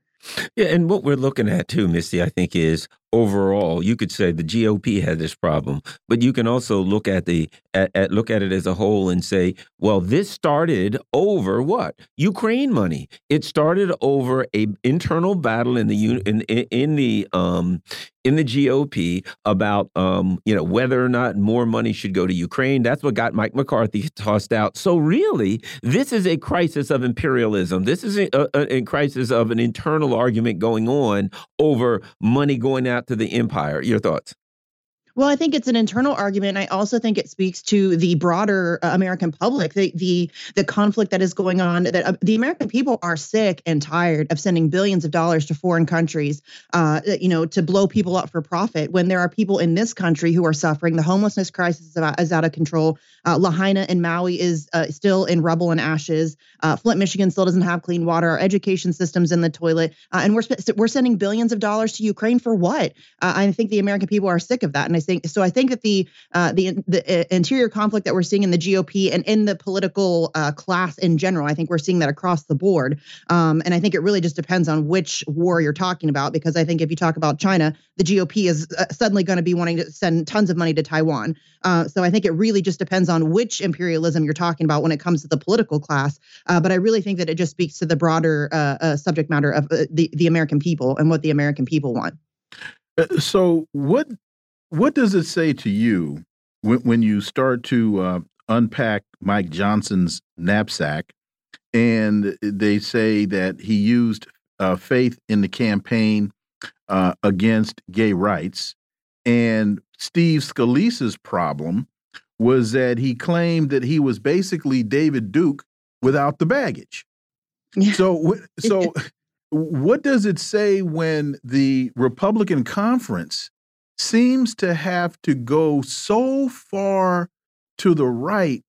Yeah, and what we're looking at too, Misty, I think is overall, you could say the GOP had this problem, but you can also look at the at, at, look at it as a whole and say, well, this started over what Ukraine money. It started over a internal battle in the in in the um in the GOP about um, you know whether or not more money should go to Ukraine. That's what got Mike McCarthy tossed out. So really, this is a crisis of imperialism. This is a, a, a crisis of an internal argument going on over money going out to the empire. Your thoughts? Well, I think it's an internal argument. I also think it speaks to the broader uh, American public, the the the conflict that is going on. That uh, the American people are sick and tired of sending billions of dollars to foreign countries, uh, you know, to blow people up for profit. When there are people in this country who are suffering, the homelessness crisis is, about, is out of control. Uh, Lahaina in Maui is uh, still in rubble and ashes. Uh, Flint, Michigan, still doesn't have clean water. Our education system's in the toilet, uh, and we're we're sending billions of dollars to Ukraine for what? I think the American people are sick of that, and I think so. I think that the uh, the the uh, interior conflict that we're seeing in the GOP and in the political uh, class in general, I think we're seeing that across the board. Um, and I think it really just depends on which war you're talking about, because I think if you talk about China, the GOP is uh, suddenly going to be wanting to send tons of money to Taiwan. Uh, so I think it really just depends on which imperialism you're talking about when it comes to the political class. Uh, but I really think that it just speaks to the broader subject matter of the the American people and what the American people want. so what what does it say to you when, when you start to uh, unpack Mike Johnson's knapsack and they say that he used uh, faith in the campaign uh, against gay rights. And Steve Scalise's problem was that he claimed that he was basically David Duke without the baggage. Yeah. So, so what does it say when the Republican conference seems to have to go so far to the right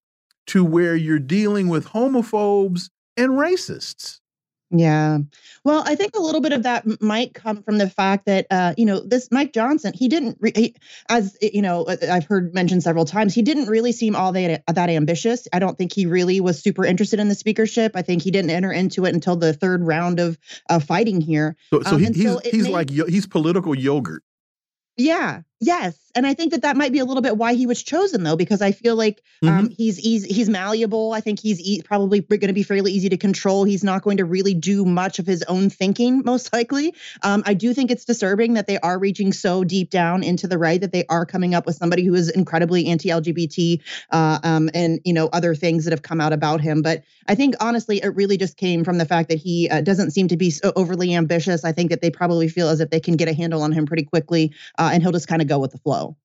to where you're dealing with homophobes and racists? Yeah. Well, I think a little bit of that might come from the fact that, uh, you know, this Mike Johnson, he didn't, he, as you know, I've heard mentioned several times, he didn't really seem all that, that ambitious. I don't think he really was super interested in the speakership. I think he didn't enter into it until the third round of uh, fighting here. So, so, um, he, he's, so he's made, like, he's political yogurt. Yeah. Yes, and I think that that might be a little bit why he was chosen, though, because I feel like um, mm-hmm. he's easy, he's malleable. I think he's e- probably going to be fairly easy to control. He's not going to really do much of his own thinking, most likely. Um, I do think it's disturbing that they are reaching so deep down into the right that they are coming up with somebody who is incredibly anti-LGBT uh, um, and you know other things that have come out about him. But I think honestly, it really just came from the fact that he uh, doesn't seem to be so overly ambitious. I think that they probably feel as if they can get a handle on him pretty quickly, uh, and he'll just kind of go with the flow.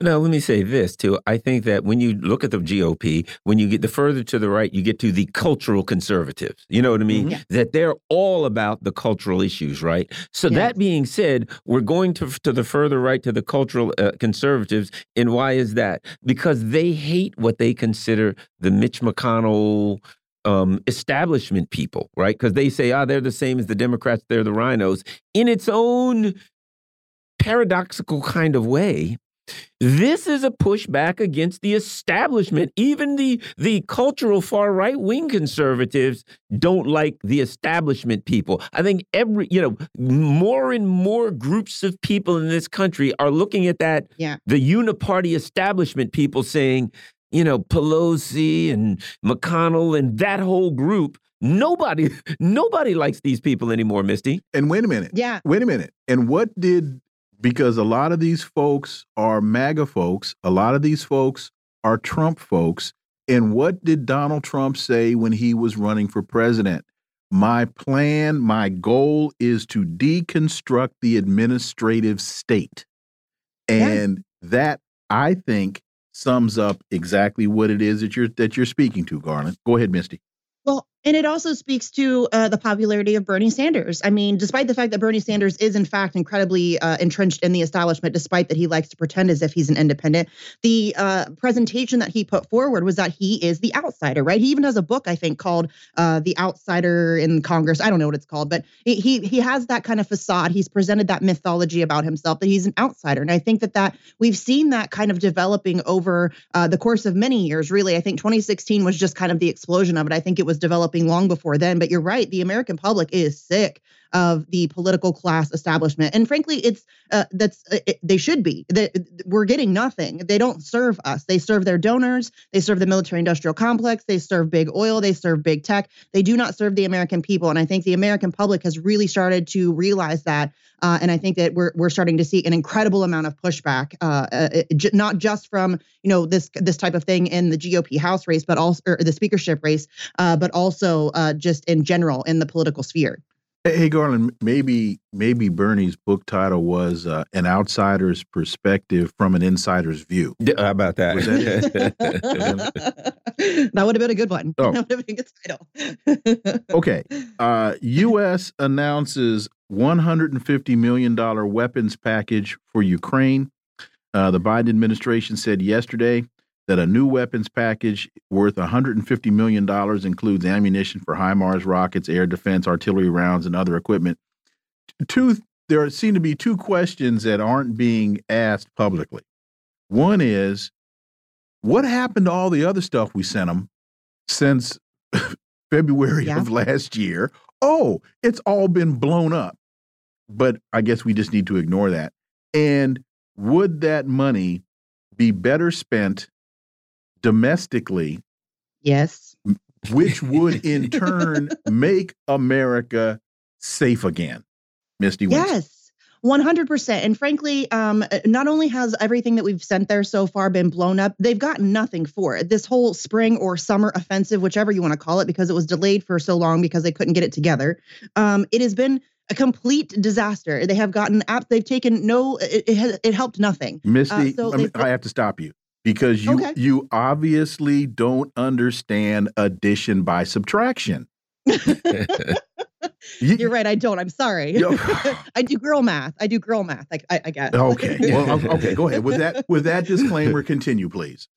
Now, let me say this too. I think that when you look at the GOP, when you get the further to the right, you get to the cultural conservatives. You know what I mean? Mm -hmm. That they're all about the cultural issues, right? So that being said, we're going to to the further right to the cultural uh, conservatives, and why is that? Because they hate what they consider the Mitch McConnell um, establishment people, right? Because they say, ah, they're the same as the Democrats, they're the RINOs. In its own paradoxical kind of way, this is a pushback against the establishment. Even the the cultural far right wing conservatives don't like the establishment people. I think every you know more and more groups of people in this country are looking at that yeah. the uniparty establishment people saying, you know, Pelosi and McConnell and that whole group nobody nobody likes these people anymore misty and wait a minute yeah wait a minute and what did because a lot of these folks are MAGA folks. A lot of these folks are Trump folks. And what did Donald Trump say when he was running for president? My plan, my goal is to deconstruct the administrative state. And yeah. that I think sums up exactly what it is that you're that you're speaking to, Garland. Go ahead, Misty. Well, and it also speaks to uh, the popularity of Bernie Sanders. I mean, despite the fact that Bernie Sanders is, in fact, incredibly uh, entrenched in the establishment, despite that he likes to pretend as if he's an independent, the uh, presentation that he put forward was that he is the outsider, right? He even has a book, I think, called uh, "The Outsider in Congress." I don't know what it's called, but he he has that kind of facade. He's presented that mythology about himself that he's an outsider, and I think that that we've seen that kind of developing over uh, the course of many years. Really, I think 2016 was just kind of the explosion of it. I think it was developing developing long before then. But you're right, the American public is sick of the political class establishment, and frankly, it's uh, that's uh, it, they should be. They, we're getting nothing. They don't serve us. They serve their donors. They serve the military-industrial complex. They serve big oil. They serve big tech. They do not serve the American people. And I think the American public has really started to realize that. Uh, and I think that we're we're starting to see an incredible amount of pushback, uh, uh, j- not just from you know this this type of thing in the GOP House race, but also the speakership race, uh, but also uh, just in general in the political sphere. Hey Garland, maybe maybe Bernie's book title was uh, "An Outsider's Perspective from an Insider's View." How about that? that, that would have been a good one. Oh. That would have been a good title. okay, uh, U.S. announces 150 million dollar weapons package for Ukraine. Uh, the Biden administration said yesterday that a new weapons package worth $150 million includes ammunition for HIMARS rockets, air defense, artillery rounds, and other equipment. Two, there seem to be two questions that aren't being asked publicly. One is, what happened to all the other stuff we sent them since February yeah. of last year? Oh, it's all been blown up. But I guess we just need to ignore that. And would that money be better spent domestically. Yes. Which would in turn make America safe again. Misty Yes. 100%. And frankly, um, not only has everything that we've sent there so far been blown up, they've gotten nothing for it. This whole spring or summer offensive, whichever you want to call it, because it was delayed for so long because they couldn't get it together, um, it has been a complete disaster. They have gotten app. They've taken no. It it, has, it helped nothing. Misty, uh, so I have to stop you because you okay. you obviously don't understand addition by subtraction. You're right. I don't. I'm sorry. I do girl math. I do girl math. I, I, I get. Okay. Well, okay. Go ahead with that. With that disclaimer, continue, please.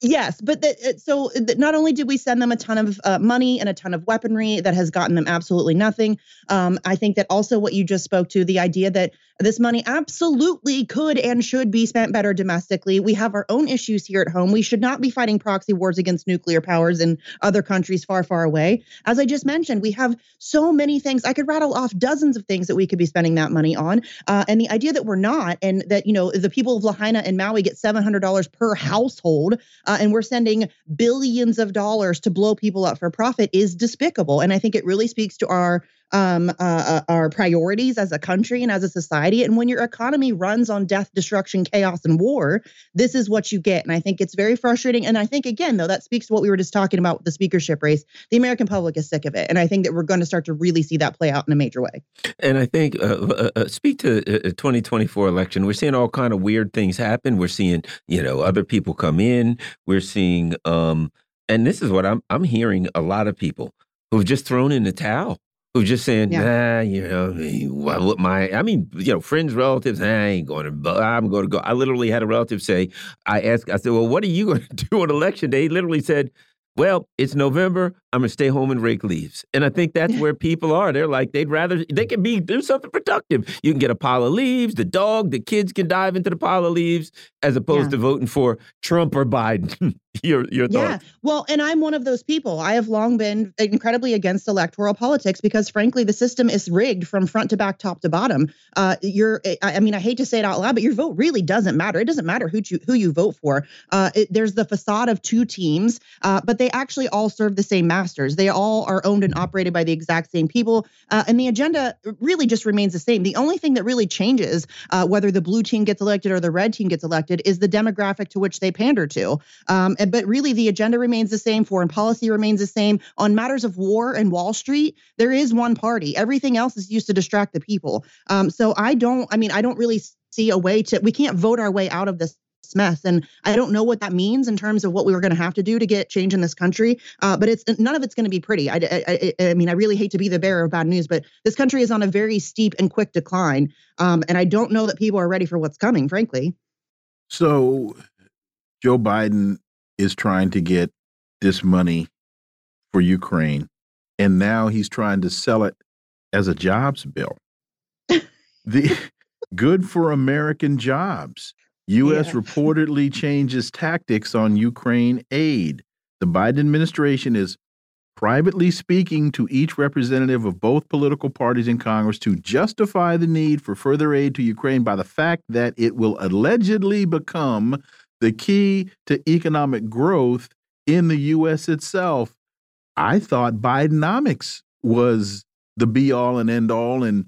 Yes, but the, so the, not only did we send them a ton of uh, money and a ton of weaponry that has gotten them absolutely nothing. Um, I think that also what you just spoke to, the idea that this money absolutely could and should be spent better domestically. We have our own issues here at home. We should not be fighting proxy wars against nuclear powers in other countries far, far away. As I just mentioned, we have so many things. I could rattle off dozens of things that we could be spending that money on. Uh, and the idea that we're not, and that you know the people of Lahaina and Maui get seven hundred dollars per household, uh, and we're sending billions of dollars to blow people up for profit is despicable. And I think it really speaks to our um, uh, uh, our priorities as a country and as a society. And when your economy runs on death, destruction, chaos, and war, this is what you get. And I think it's very frustrating. And I think, again, though, that speaks to what we were just talking about with the speakership race. The American public is sick of it. And I think that we're going to start to really see that play out in a major way. And I think, uh, uh, uh speak to uh, 2024 election, we're seeing all kind of weird things happen. We're seeing, you know, other people come in. We're seeing, um, and this is what I'm, I'm hearing a lot of people who've just thrown in the towel who just saying, yeah. nah, you know, what my, I mean, you know, friends, relatives, I ain't going to, I'm going to go. I literally had a relative say, I asked, I said, well, what are you going to do on election day? He literally said, well, it's November. I'm gonna stay home and rake leaves. And I think that's where people are. They're like, they'd rather they can be do something productive. You can get a pile of leaves, the dog, the kids can dive into the pile of leaves, as opposed yeah. to voting for Trump or Biden. your your thoughts. Yeah. Well, and I'm one of those people. I have long been incredibly against electoral politics because frankly, the system is rigged from front to back, top to bottom. Uh, you're I mean, I hate to say it out loud, but your vote really doesn't matter. It doesn't matter who you who you vote for. Uh, it, there's the facade of two teams, uh, but they actually all serve the same masters. They all are owned and operated by the exact same people. Uh, and the agenda really just remains the same. The only thing that really changes uh, whether the blue team gets elected or the red team gets elected is the demographic to which they pander to. Um, and, but really, the agenda remains the same. Foreign policy remains the same. On matters of war and Wall Street, there is one party. Everything else is used to distract the people. Um, so I don't, I mean, I don't really see a way to, we can't vote our way out of this mess. And I don't know what that means in terms of what we were going to have to do to get change in this country. Uh, but it's none of it's going to be pretty. I, I, I, mean, I really hate to be the bearer of bad news, but this country is on a very steep and quick decline. Um, and I don't know that people are ready for what's coming, frankly. So Joe Biden is trying to get this money for Ukraine, and now he's trying to sell it as a jobs bill. the good for American jobs. U.S. Yeah. reportedly changes tactics on Ukraine aid. The Biden administration is privately speaking to each representative of both political parties in Congress to justify the need for further aid to Ukraine by the fact that it will allegedly become the key to economic growth in the U.S. itself. I thought Bidenomics was the be all and end all, and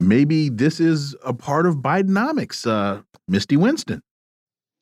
maybe this is a part of Bidenomics. Uh, Misty Winston.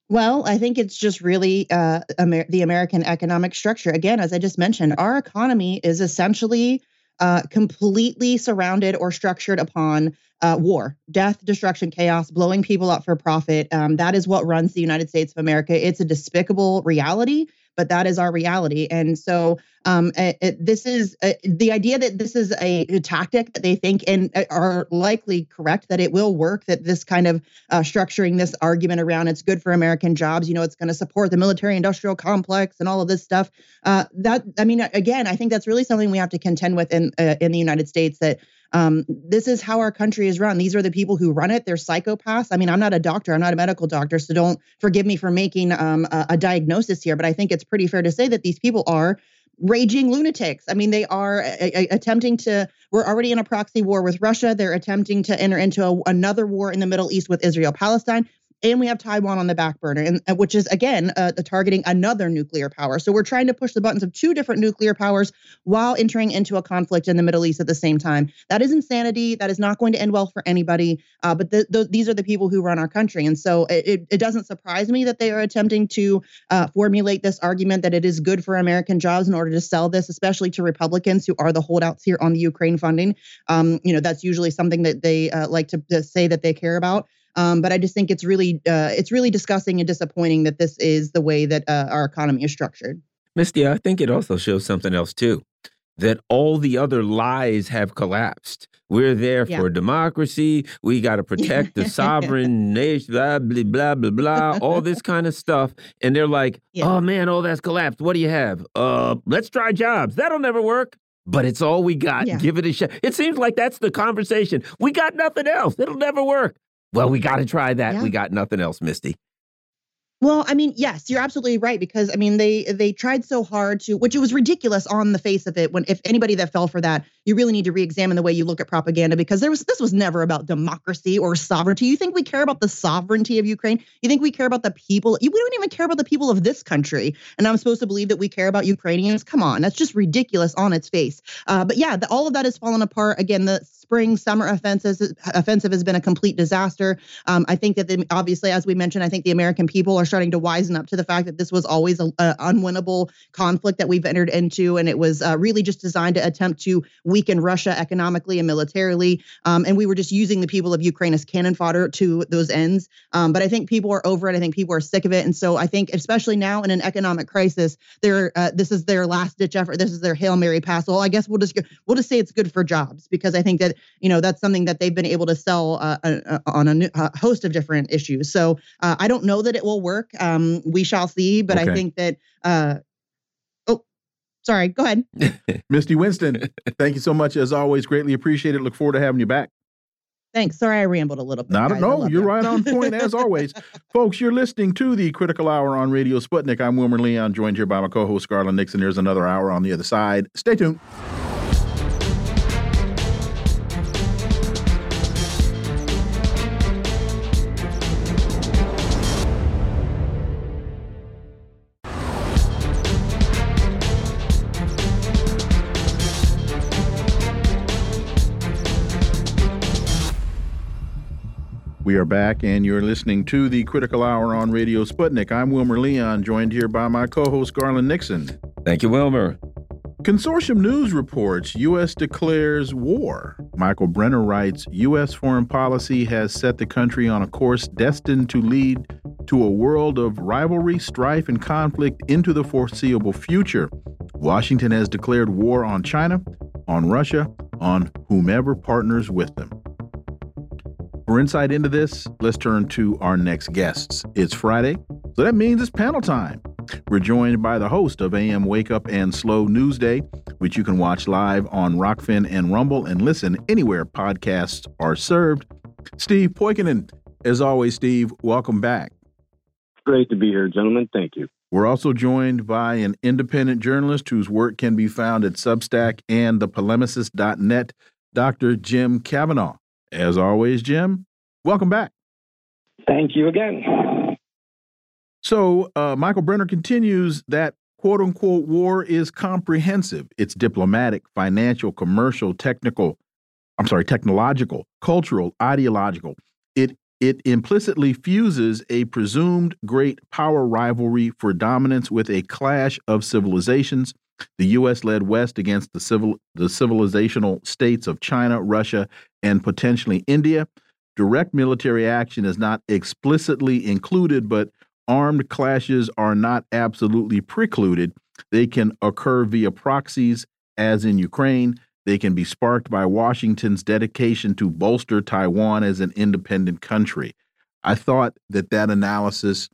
Well, I think it's just really uh, Amer the American economic structure. Again, as I just mentioned, our economy is essentially uh, completely surrounded or structured upon uh, war, death, destruction, chaos, blowing people up for profit. Um, that is what runs the United States of America. It's a despicable reality but that is our reality. And so um, it, it, this is uh, the idea that this is a, a, tactic that they think and uh, are likely correct that it will work. That this kind of uh, structuring this argument around it's good for American jobs. You know, it's going to support the military-industrial complex and all of this stuff. Uh, that I mean, again, I think that's really something we have to contend with in uh, in the United States. That um, this is how our country is run. These are the people who run it. They're psychopaths. I mean, I'm not a doctor. I'm not a medical doctor, so don't forgive me for making um, a, a diagnosis here. But I think it's pretty fair to say that these people are raging lunatics. I mean, they are a, a, attempting to. We're already in a proxy war with Russia. They're attempting to enter into a, another war in the Middle East with Israel Palestine and we have Taiwan on the back burner, and uh, which is again uh, targeting another nuclear power. So we're trying to push the buttons of two different nuclear powers while entering into a conflict in the Middle East at the same time. That is insanity. That is not going to end well for anybody. Uh, but the, the, these are the people who run our country, and so it, it doesn't surprise me that they are attempting to uh, formulate this argument that it is good for American jobs in order to sell this, especially to Republicans who are the holdouts here on the Ukraine funding. Um, you know, that's usually something that they uh, like to, to say that they care about. Um, but I just think it's really uh, it's really disgusting and disappointing that this is the way that uh, our economy is structured. Misty, I think it also shows something else too, that all the other lies have collapsed. We're there yeah. for democracy. We got to protect the sovereign nation, blah, blah, blah, blah, blah, all this kind of stuff. And they're like, yeah. oh man, all that's collapsed. What do you have? Uh, let's try jobs. That'll never work. But it's all we got. Yeah. Give it a shot. It seems like that's the conversation. We got nothing else. It'll never work. Well, we got to try that. Yeah. We got nothing else, Misty. Well, I mean, yes, you're absolutely right because I mean they they tried so hard to which it was ridiculous on the face of it when if anybody that fell for that, you really need to re-examine the way you look at propaganda because there was this was never about democracy or sovereignty. You think we care about the sovereignty of Ukraine? You think we care about the people? we don't even care about the people of this country. And I'm supposed to believe that we care about Ukrainians? Come on, that's just ridiculous on its face. Uh, but yeah, the, all of that has fallen apart. Again, the spring summer offensive offensive has been a complete disaster. Um, I think that the, obviously, as we mentioned, I think the American people are starting to wisen up to the fact that this was always an unwinnable conflict that we've entered into, and it was uh, really just designed to attempt to weaken Russia economically and militarily. Um, and we were just using the people of Ukraine as cannon fodder to those ends. Um, but I think people are over it. I think people are sick of it, and so I think, especially now in an economic crisis, they're uh, this is their last ditch effort. This is their hail mary pass. Well, I guess we'll just we'll just say it's good for jobs because I think that you know that's something that they've been able to sell uh, uh, uh on a, a, host of different issues. So uh, I don't know that it will work. Um, we shall see, but okay. I think that. Sorry. Go ahead, Misty Winston. Thank you so much as always. Greatly appreciate it. Look forward to having you back. Thanks. Sorry, I rambled a little bit. Not at all. You're right on point as always. Folks, you're listening to the Critical Hour on Radio Sputnik. I'm Wilmer Leon, joined here by my co-host Garland Nixon. There's another hour on the other side. Stay tuned. We are back, and you're listening to the Critical Hour on Radio Sputnik. I'm Wilmer Leon, joined here by my co host, Garland Nixon. Thank you, Wilmer. Consortium News reports U.S. declares war. Michael Brenner writes U.S. foreign policy has set the country on a course destined to lead to a world of rivalry, strife, and conflict into the foreseeable future. Washington has declared war on China, on Russia, on whomever partners with them. For insight into this, let's turn to our next guests. It's Friday, so that means it's panel time. We're joined by the host of AM Wake Up and Slow News Day, which you can watch live on Rokfin and Rumble and listen anywhere podcasts are served. Steve Poikonen, as always, Steve, welcome back. Great to be here, gentlemen. Thank you. We're also joined by an independent journalist whose work can be found at Substack and thepolemicist.net, Dr. Jim Kavanagh. As always, Jim, welcome back. Thank you again. So, uh, Michael Brenner continues that quote unquote war is comprehensive. It's diplomatic, financial, commercial, technical, I'm sorry, technological, cultural, ideological. It it implicitly fuses a presumed great power rivalry for dominance with a clash of civilizations the U.S. led West against the civil the civilizational states of China, Russia, and potentially India. Direct military action is not explicitly included, but armed clashes are not absolutely precluded. They can occur via proxies, as in Ukraine. They can be sparked by Washington's dedication to bolster Taiwan as an independent country. I thought that that analysis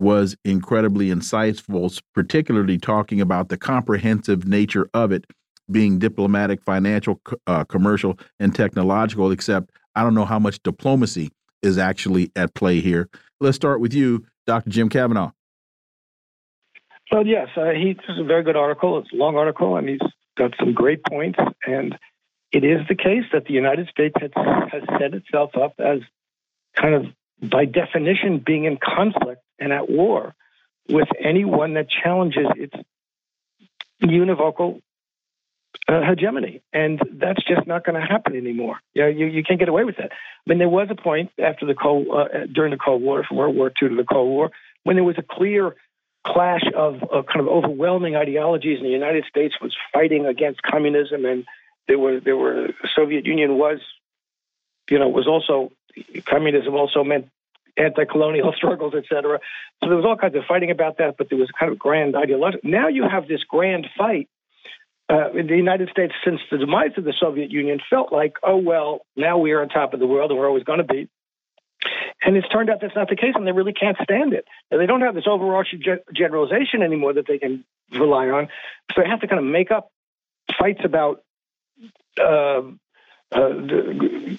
was incredibly insightful, particularly talking about the comprehensive nature of it being diplomatic, financial, uh, commercial, and technological, except I don't know how much diplomacy is actually at play here. Let's start with you, Dr. Jim Kavanagh. Well, yes, uh, he's a very good article. It's a long article, and he's got some great points. And it is the case that the United States has, has set itself up as kind of by definition, being in conflict and at war with anyone that challenges its univocal uh, hegemony, and that's just not going to happen anymore. Yeah, you, you can't get away with that. I mean, there was a point after the Cold uh, during the Cold War, from World War II to the Cold War, when there was a clear clash of, of kind of overwhelming ideologies, and the United States was fighting against communism, and there were there were Soviet Union was, you know, was also communism also meant anti-colonial struggles, etc. So there was all kinds of fighting about that, but there was kind of grand ideology. Now you have this grand fight. Uh, in the United States, since the demise of the Soviet Union, felt like, oh well, now we are on top of the world, and we're always going to be. And it's turned out that's not the case, and they really can't stand it. And they don't have this overarching generalization anymore that they can rely on. So they have to kind of make up fights about, uh, uh,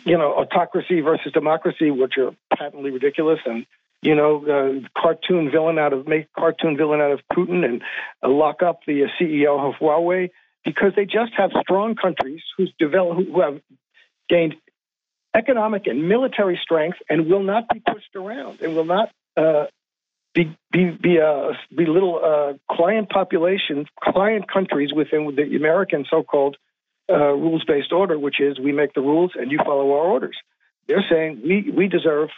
you know, autocracy versus democracy, which are patently ridiculous, and you know, cartoon villain out of make cartoon villain out of Putin and uh, lock up the uh, CEO of Huawei because they just have strong countries who's develop, who have gained economic and military strength and will not be pushed around and will not uh, be be be, uh, uh, client populations, client countries within the American so-called uh, rules-based order, which is we make the rules and you follow our orders. They're saying we we deserve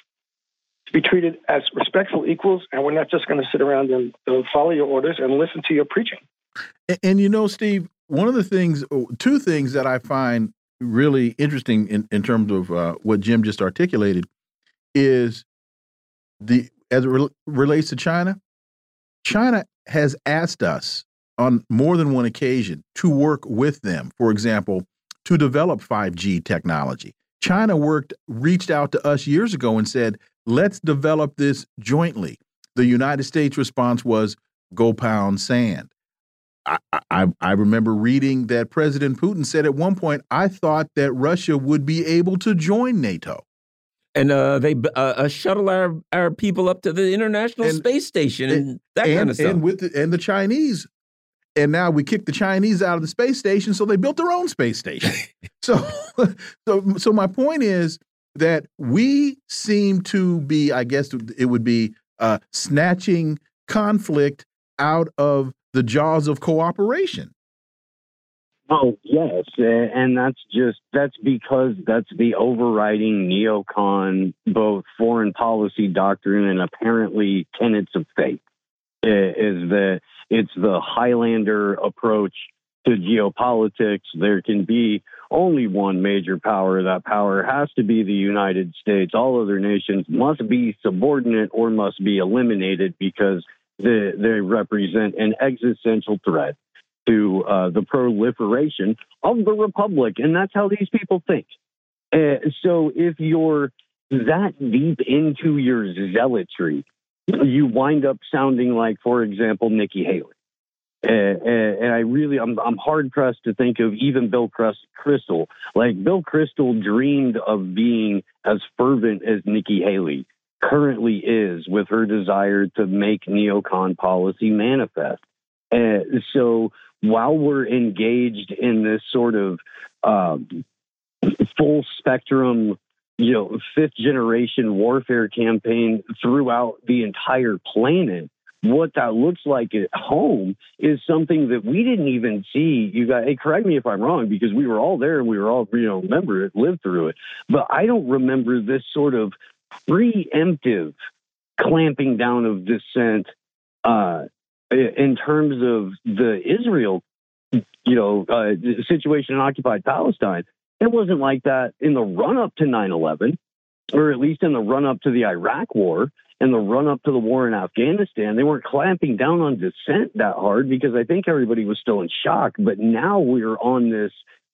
to be treated as respectful equals, and we're not just going to sit around and uh, follow your orders and listen to your preaching. And, and you know, Steve, one of the things, two things that I find really interesting in, in terms of uh, what Jim just articulated is the as it re relates to China. China has asked us on more than one occasion to work with them. For example, to develop 5G technology. China worked reached out to us years ago and said, "Let's develop this jointly." The United States response was, "Go pound sand." I, I, I remember reading that President Putin said at one point, I thought that Russia would be able to join NATO. And uh, they uh, uh, shuttle our, our people up to the International and, Space Station and, and that and, kind of stuff. And, with the, and the Chinese. And now we kicked the Chinese out of the space station, so they built their own space station. so, so, so my point is that we seem to be, I guess it would be uh, snatching conflict out of the jaws of cooperation. Oh yes, and that's just that's because that's the overriding neocon both foreign policy doctrine and apparently tenets of faith is that it's the Highlander approach to geopolitics. There can be only one major power. That power has to be the United States. All other nations must be subordinate or must be eliminated because they, they represent an existential threat to uh, the proliferation of the republic, and that's how these people think. Uh, so if you're that deep into your zealotry, you wind up sounding like, for example, Nikki Haley. Uh and I really, I'm, I'm hard pressed to think of even Bill Kristol. Like Bill Kristol dreamed of being as fervent as Nikki Haley currently is with her desire to make neocon policy manifest. And so while we're engaged in this sort of um, full spectrum, you know, fifth generation warfare campaign throughout the entire planet, what that looks like at home is something that we didn't even see. You got, hey, correct me if I'm wrong, because we were all there and we were all, you know, remember it, lived through it. But I don't remember this sort of preemptive clamping down of dissent uh, in terms of the Israel, you know, uh, situation in occupied Palestine. It wasn't like that in the run up to 9 11, or at least in the run up to the Iraq war and the run up to the war in Afghanistan. They weren't clamping down on dissent that hard because I think everybody was still in shock. But now we're on this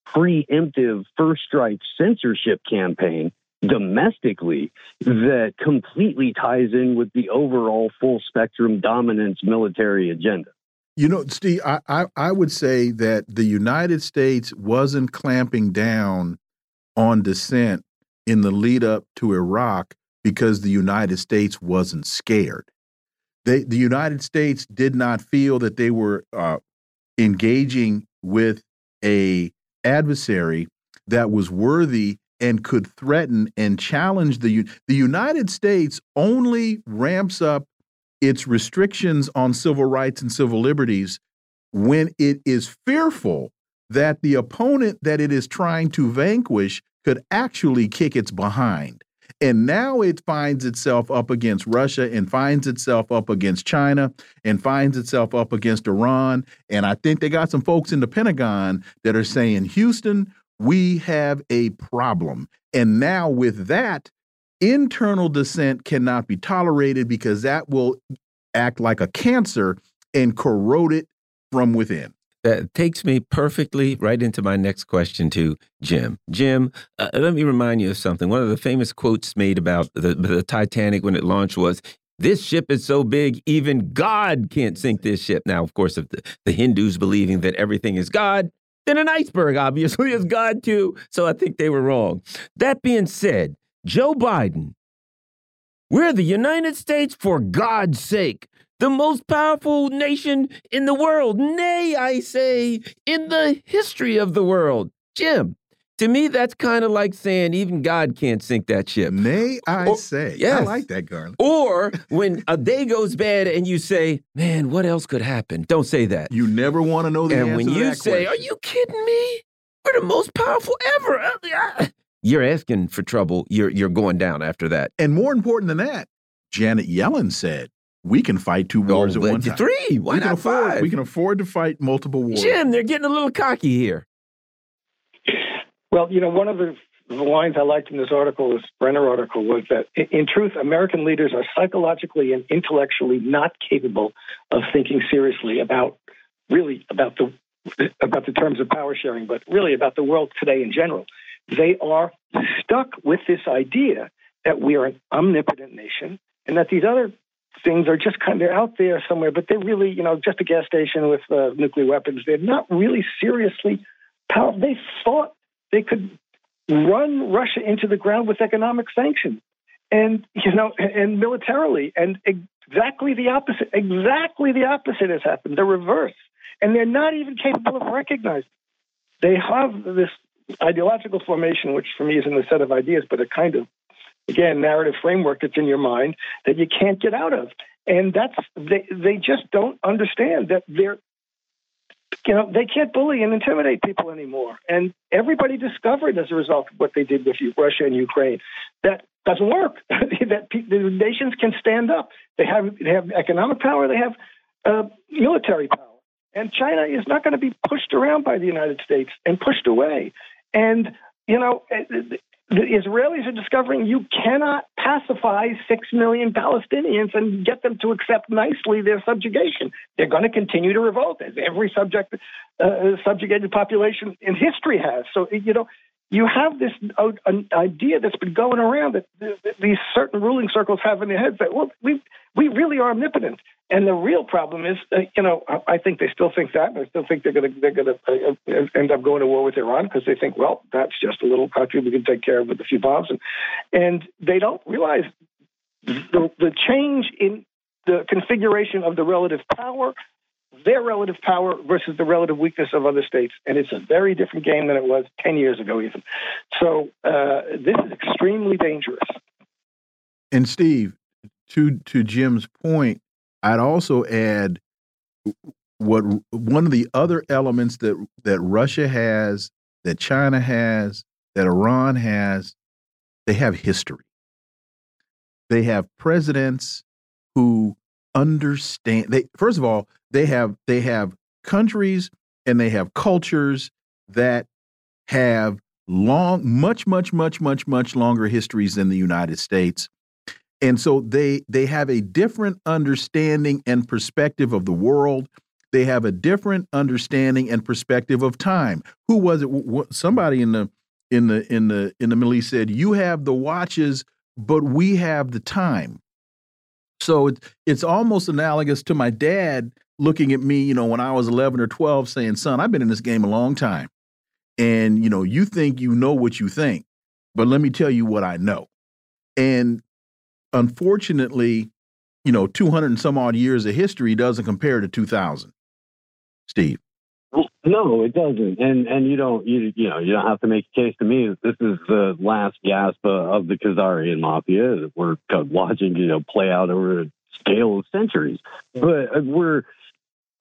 preemptive first strike censorship campaign domestically that completely ties in with the overall full spectrum dominance military agenda. You know, Steve, I, I, I, would say that the United States wasn't clamping down on dissent in the lead up to Iraq because the United States wasn't scared. They, the United States did not feel that they were uh, engaging with a adversary that was worthy and could threaten and challenge the the United States only ramps up its restrictions on civil rights and civil liberties when it is fearful that the opponent that it is trying to vanquish could actually kick its behind. And now it finds itself up against Russia and finds itself up against China and finds itself up against Iran. And I think they got some folks in the Pentagon that are saying, Houston, we have a problem. And now with that, internal dissent cannot be tolerated because that will act like a cancer and corrode it from within. That takes me perfectly right into my next question to Jim. Jim, uh, let me remind you of something. One of the famous quotes made about the, the Titanic when it launched was, this ship is so big, even God can't sink this ship. Now, of course, if the, the Hindus believing that everything is God, then an iceberg obviously is God too. So I think they were wrong. That being said, Joe Biden, we're the United States for God's sake the most powerful nation in the world. Nay, I say, in the history of the world. Jim, to me, that's kind of like saying even God can't sink that ship. Nay, I or, say. Yes. I like that, Garland. Or when a day goes bad and you say, man, what else could happen? Don't say that. You never want to know the and answer when you say, question. are you kidding me? We're the most powerful ever. Uh, you're asking for trouble. You're, you're going down after that. And more important than that, Janet Yellen said, we can fight two oh, wars oh, at one time. Three. Why we not afford, five? We can afford to fight multiple wars. Jim, they're getting a little cocky here. Well, you know, one of the, the lines I liked in this article, this Brenner article, was that in, in truth, American leaders are psychologically and intellectually not capable of thinking seriously about really about the about the terms of power sharing, but really about the world today in general. They are stuck with this idea that we are an omnipotent nation and that these other things are just kind of out there somewhere, but they're really, you know, just a gas station with uh, nuclear weapons. They're not really seriously powerful. They thought they could run Russia into the ground with economic sanctions and, you know, and militarily. And exactly the opposite, exactly the opposite has happened, the reverse. And they're not even capable of recognizing. They have this ideological formation, which for me isn't a set of ideas, but a kind of again narrative framework that's in your mind that you can't get out of. And that's they they just don't understand that they're you know they can't bully and intimidate people anymore. And everybody discovered as a result of what they did with russia and ukraine that doesn't work. That the nations can stand up. They have they have economic power. They have uh, military power. And china is not going to be pushed around by the united states and pushed away. And you know the Israelis are discovering you cannot pacify six million Palestinians and get them to accept nicely their subjugation. They're going to continue to revolt, as every subject, uh, subjugated population in history has. So, you know, you have this uh, an idea that's been going around that these certain ruling circles have in their heads that, well, we, we really are omnipotent. And the real problem is, uh, you know, I think they still think that. and I still think they're going to they're going to uh, uh, end up going to war with Iran because they think, well, that's just a little country we can take care of with a few bombs, and and they don't realize the the change in the configuration of the relative power, their relative power versus the relative weakness of other states, and it's a very different game than it was ten years ago, even. So uh, this is extremely dangerous. And Steve, to to Jim's point I'd also add what one of the other elements that that Russia has, that China has, that Iran has, they have history. They have presidents who understand they first of all, they have they have countries and they have cultures that have long much much much much much longer histories than the United States. And so they they have a different understanding and perspective of the world. They have a different understanding and perspective of time. Who was it? Somebody in the in the in the in the middle east said you have the watches but we have the time so it, it's almost analogous to my dad looking at me you know when i was 11 or 12 saying son i've been in this game a long time and you know you think you know what you think but let me tell you what i know and unfortunately, you know, 200 and some odd years of history doesn't compare to 2000. Steve. No, it doesn't, and and you don't you you know you don't have to make a case to me this is the last gasp of the Khazarian mafia that we're watching you know play out over a scale of centuries. But uh, we're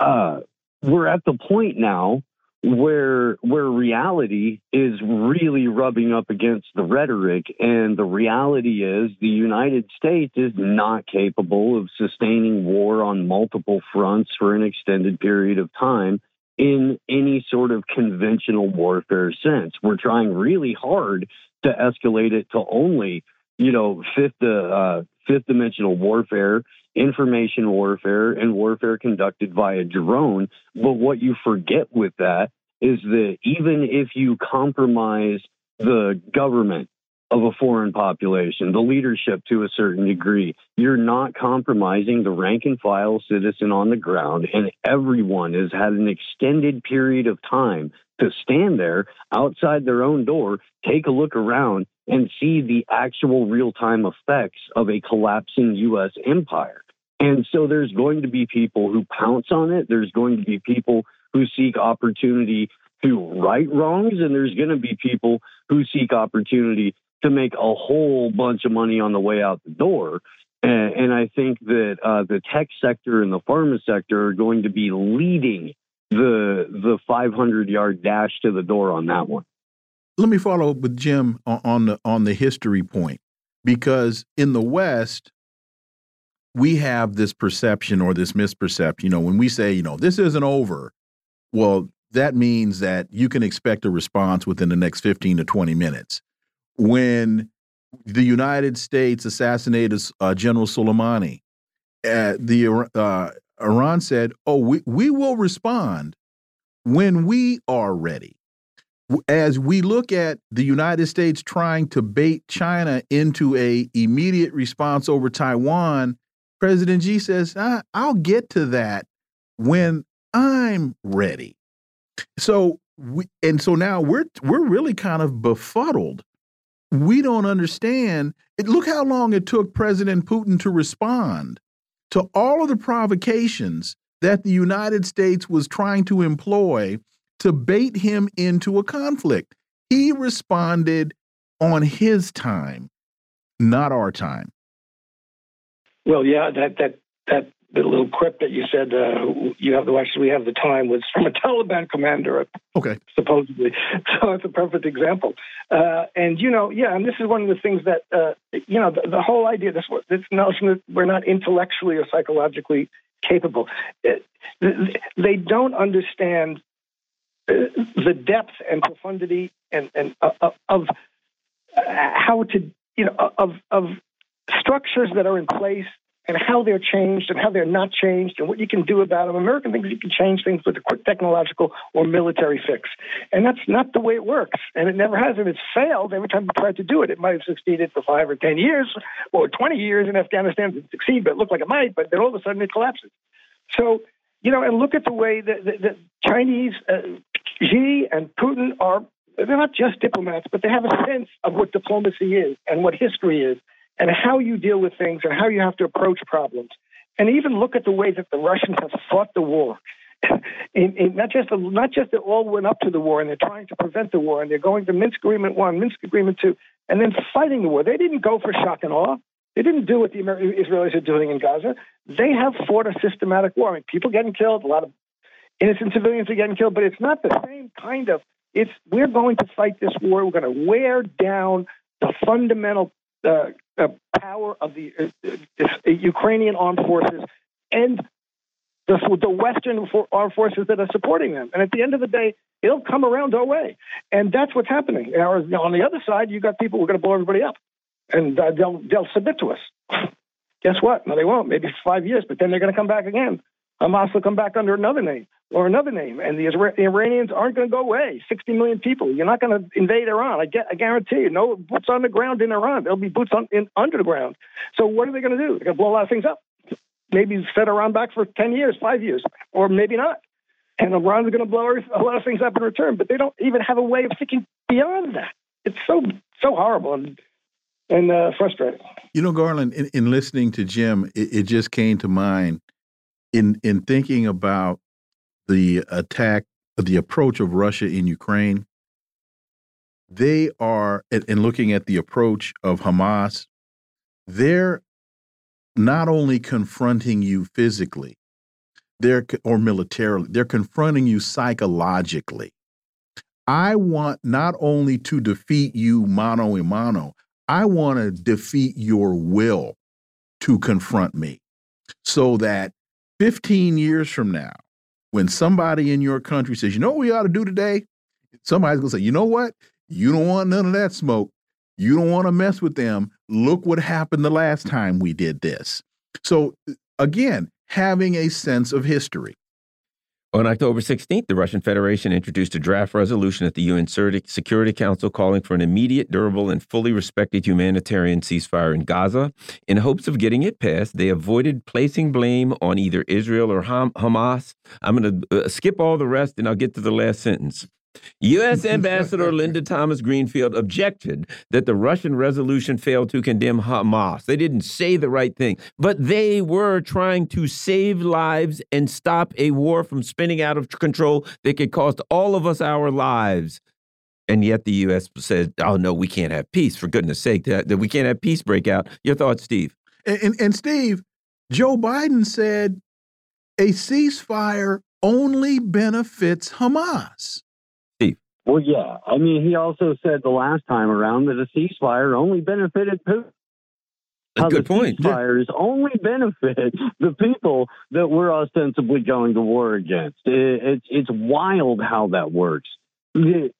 uh, we're at the point now where where reality is really rubbing up against the rhetoric and the reality is the United States is not capable of sustaining war on multiple fronts for an extended period of time in any sort of conventional warfare sense we're trying really hard to escalate it to only you know fifth uh, fifth dimensional warfare information warfare and warfare conducted via drone. But what you forget with that is that even if you compromise the government of a foreign population, the leadership to a certain degree, you're not compromising the rank and file citizen on the ground. And everyone has had an extended period of time to stand there outside their own door, take a look around, and see the actual real time effects of a collapsing U.S. empire. And so there's going to be people who pounce on it. There's going to be people who seek opportunity to right wrongs. And there's going to be people who seek opportunity to make a whole bunch of money on the way out the door. And, and I think that uh, the tech sector and the pharma sector are going to be leading the the 500 yard dash to the door on that one. Let me follow up with Jim on the on the history point because in the West we have this perception or this misperception. You know, when we say, you know, this isn't over, well, that means that you can expect a response within the next 15 to 20 minutes. When the United States assassinated uh, General Soleimani, uh, the uh, Iran said, "Oh, we we will respond when we are ready." As we look at the United States trying to bait China into a immediate response over Taiwan, President Xi says, I'll get to that when I'm ready. So we, and so now we're we're really kind of befuddled. We don't understand. It, look how long it took President Putin to respond to all of the provocations that the United States was trying to employ to bait him into a conflict. He responded on his time, not our time. Well, yeah, that that that the little quip that you said uh, you have the actually we have the time was from a Taliban commander. Okay, supposedly. So it's a perfect example. Uh, and you know, yeah, and this is one of the things that uh, you know the, the, whole idea this this notion that we're not intellectually or psychologically capable. It, they don't understand uh, the depth and profundity and and uh, of how to you know of of structures that are in place and how they're changed and how they're not changed and what you can do about them. American thinks you can change things with a quick technological or military fix. And that's not the way it works. And it never has. And it's failed every time you tried to do it. It might have succeeded for five or 10 years or 20 years in Afghanistan to succeed, but it looked like it might, but then all of a sudden it collapses. So, you know, and look at the way that the, the Chinese, uh, Xi and Putin are, they're not just diplomats, but they have a sense of what diplomacy is and what history is and how you deal with things and how you have to approach problems. And even look at the way that the Russians have fought the war. in, in not just not just that all went up to the war and they're trying to prevent the war and they're going to Minsk Agreement one, Minsk Agreement two, and then fighting the war. They didn't go for shock and awe. They didn't do what the Israelis are doing in Gaza. They have fought a systematic war. I mean, people getting killed, a lot of innocent civilians are getting killed, but it's not the same kind of. It's we're going to fight this war. We're going to wear down the fundamental uh, uh, power of the uh, uh, Ukrainian armed forces and the, the Western armed forces that are supporting them. And at the end of the day, it'll come around our way. And that's what's happening. Now, on the other side, you've got people who are going to blow everybody up, and uh, they'll, they'll submit to us. Guess what? No, they won't. Maybe five years, but then they're going to come back again. Hamas will come back under another name or another name, and the, Isra- the Iranians aren't going to go away. 60 million people. You're not going to invade Iran. I, get, I guarantee you. No boots on the ground in Iran. There'll be boots on, in, under the ground. So what are they going to do? They're going to blow a lot of things up. Maybe set Iran back for 10 years, five years, or maybe not. And Iran's going to blow a lot of things up in return, but they don't even have a way of thinking beyond that. It's so so horrible and and uh, frustrating. You know, Garland, in, in listening to Jim, it, it just came to mind in in thinking about the attack the approach of Russia in Ukraine, they are, and looking at the approach of Hamas, they're not only confronting you physically, they're or militarily, they're confronting you psychologically. I want not only to defeat you mano a mano, I want to defeat your will to confront me so that 15 years from now, when somebody in your country says, you know what we ought to do today? Somebody's going to say, you know what? You don't want none of that smoke. You don't want to mess with them. Look what happened the last time we did this. So, again, having a sense of history. On October 16th, the Russian Federation introduced a draft resolution at the UN Security Council calling for an immediate, durable, and fully respected humanitarian ceasefire in Gaza. In hopes of getting it passed, they avoided placing blame on either Israel or Ham Hamas. I'm going to uh, skip all the rest and I'll get to the last sentence. U.S. Ambassador Linda Thomas Greenfield objected that the Russian resolution failed to condemn Hamas. They didn't say the right thing, but they were trying to save lives and stop a war from spinning out of control that could cost all of us our lives. And yet the U.S. said, oh, no, we can't have peace. For goodness sake, that, that we can't have peace break out. Your thoughts, Steve? And, and, and Steve, Joe Biden said a ceasefire only benefits Hamas. Well, yeah. I mean, he also said the last time around that a ceasefire only benefited Putin. How good point. Ceasefires yeah. only benefit the people that we're ostensibly going to war against. It, it, it's wild how that works. This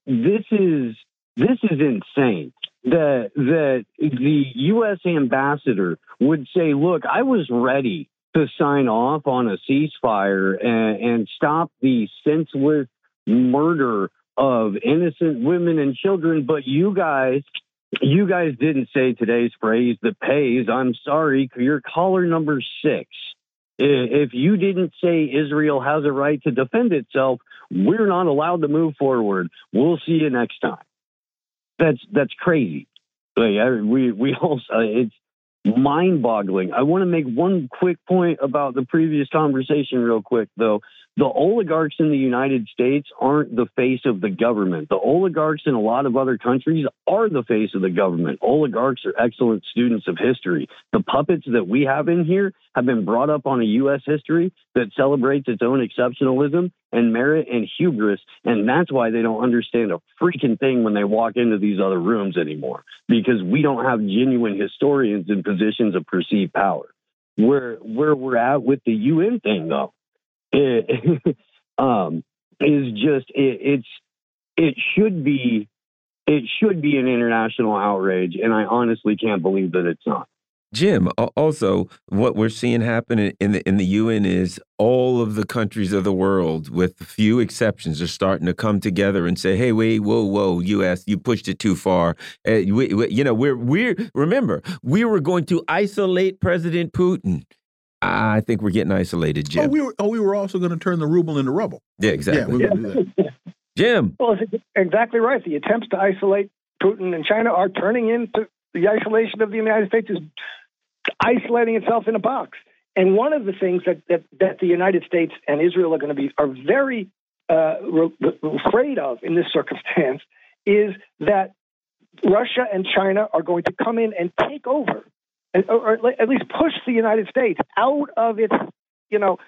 is this is insane. That that the U.S. ambassador would say, "Look, I was ready to sign off on a ceasefire and, and stop the senseless murder of innocent women and children, but you guys you guys didn't say today's phrase that pays. I'm sorry, you're caller number six. If you didn't say Israel has a right to defend itself, we're not allowed to move forward. We'll see you next time. That's that's crazy. Like, we we also it's mind boggling. I want to make one quick point about the previous conversation, real quick, though. The oligarchs in the United States aren't the face of the government. The oligarchs in a lot of other countries are the face of the government. Oligarchs are excellent students of history. The puppets that we have in here have been brought up on a U.S. history that celebrates its own exceptionalism and merit and hubris. And that's why they don't understand a freaking thing when they walk into these other rooms anymore, because we don't have genuine historians in positions of perceived power. Where where we're at with the UN thing, though, it, um, is just it, it's it should be it should be an international outrage, and I honestly can't believe that it's not. Jim, also what we're seeing happen in the in the UN is all of the countries of the world, with a few exceptions, are starting to come together and say, "Hey, wait, whoa, whoa, U.S., you pushed it too far." Uh, we, we, you know, we're we're remember we were going to isolate President Putin. I think we're getting isolated, Jim. Oh, we were. Oh, we were also going to turn the ruble into rubble. Yeah, exactly. Yeah, Jim. Well, exactly right. The attempts to isolate Putin and China are turning into the isolation of the United States is isolating itself in a box. And one of the things that, that, that the United States and Israel are going to be are very uh, re- afraid of in this circumstance is that Russia and China are going to come in and take over, or at least push the United States out of its, you know,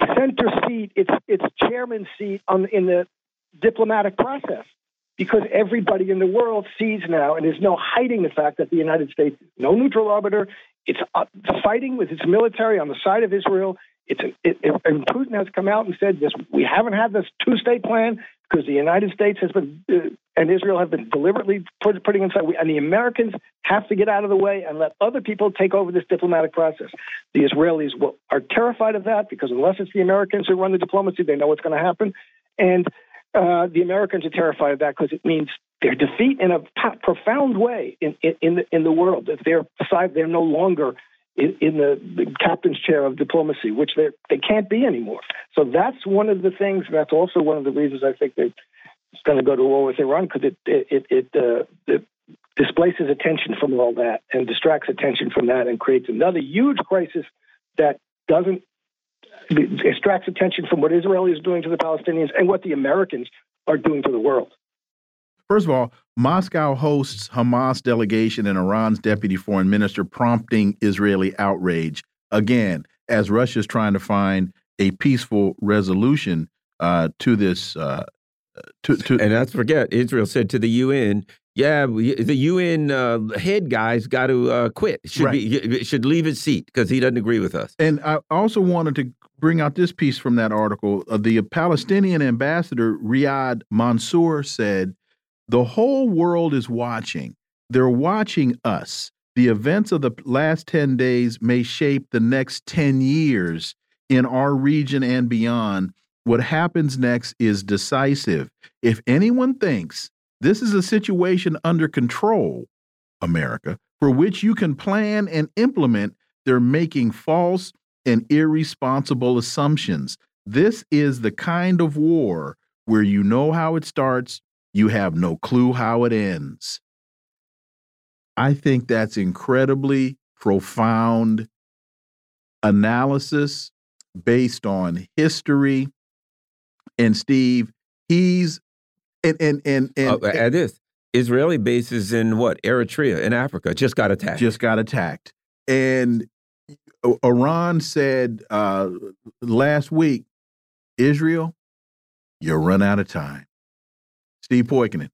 center seat, its its chairman seat on in the diplomatic process because everybody in the world sees now, and there's no hiding the fact that the United States is no neutral arbiter. It's uh, fighting with its military on the side of Israel. It's it, it, and Putin has come out and said this: we haven't had this two-state plan because the United States has been uh, and Israel have been deliberately put, putting inside, and the Americans have to get out of the way and let other people take over this diplomatic process. The Israelis will, are terrified of that because unless it's the Americans who run the diplomacy, they know what's going to happen, and uh, the Americans are terrified of that because it means their defeat in a profound way in, in, in, the, in the world. If they're they're no longer in, in the, the, captain's chair of diplomacy, which they they can't be anymore. So that's one of the things. That's also one of the reasons I think they're going to go to war with Iran because it it it, uh, it displaces attention from all that and distracts attention from that and creates another huge crisis that doesn't distracts attention from what Israel is doing to the Palestinians and what the Americans are doing to the world. First of all, Moscow hosts Hamas delegation and Iran's deputy foreign minister, prompting Israeli outrage again as Russia is trying to find a peaceful resolution uh, to this. Uh, to, to and let's forget, Israel said to the UN, "Yeah, the UN uh, head guy's got to uh, quit. Should right. be should leave his seat because he doesn't agree with us." And I also wanted to bring out this piece from that article. Uh, the Palestinian ambassador Riyad Mansour said the whole world is watching. They're watching us. The events of the last 10 days may shape the next 10 years in our region and beyond. What happens next is decisive. If anyone thinks this is a situation under control, America, for which you can plan and implement, they're making false and irresponsible assumptions. This is the kind of war where you know how it starts, you have no clue how it ends. I think that's incredibly profound analysis based on history. And Steve, he's and and and, and uh, at this Israeli bases in what Eritrea in Africa just got attacked. Just got attacked, and Iran said uh, last week, Israel, you run out of time. Steve Poikonen.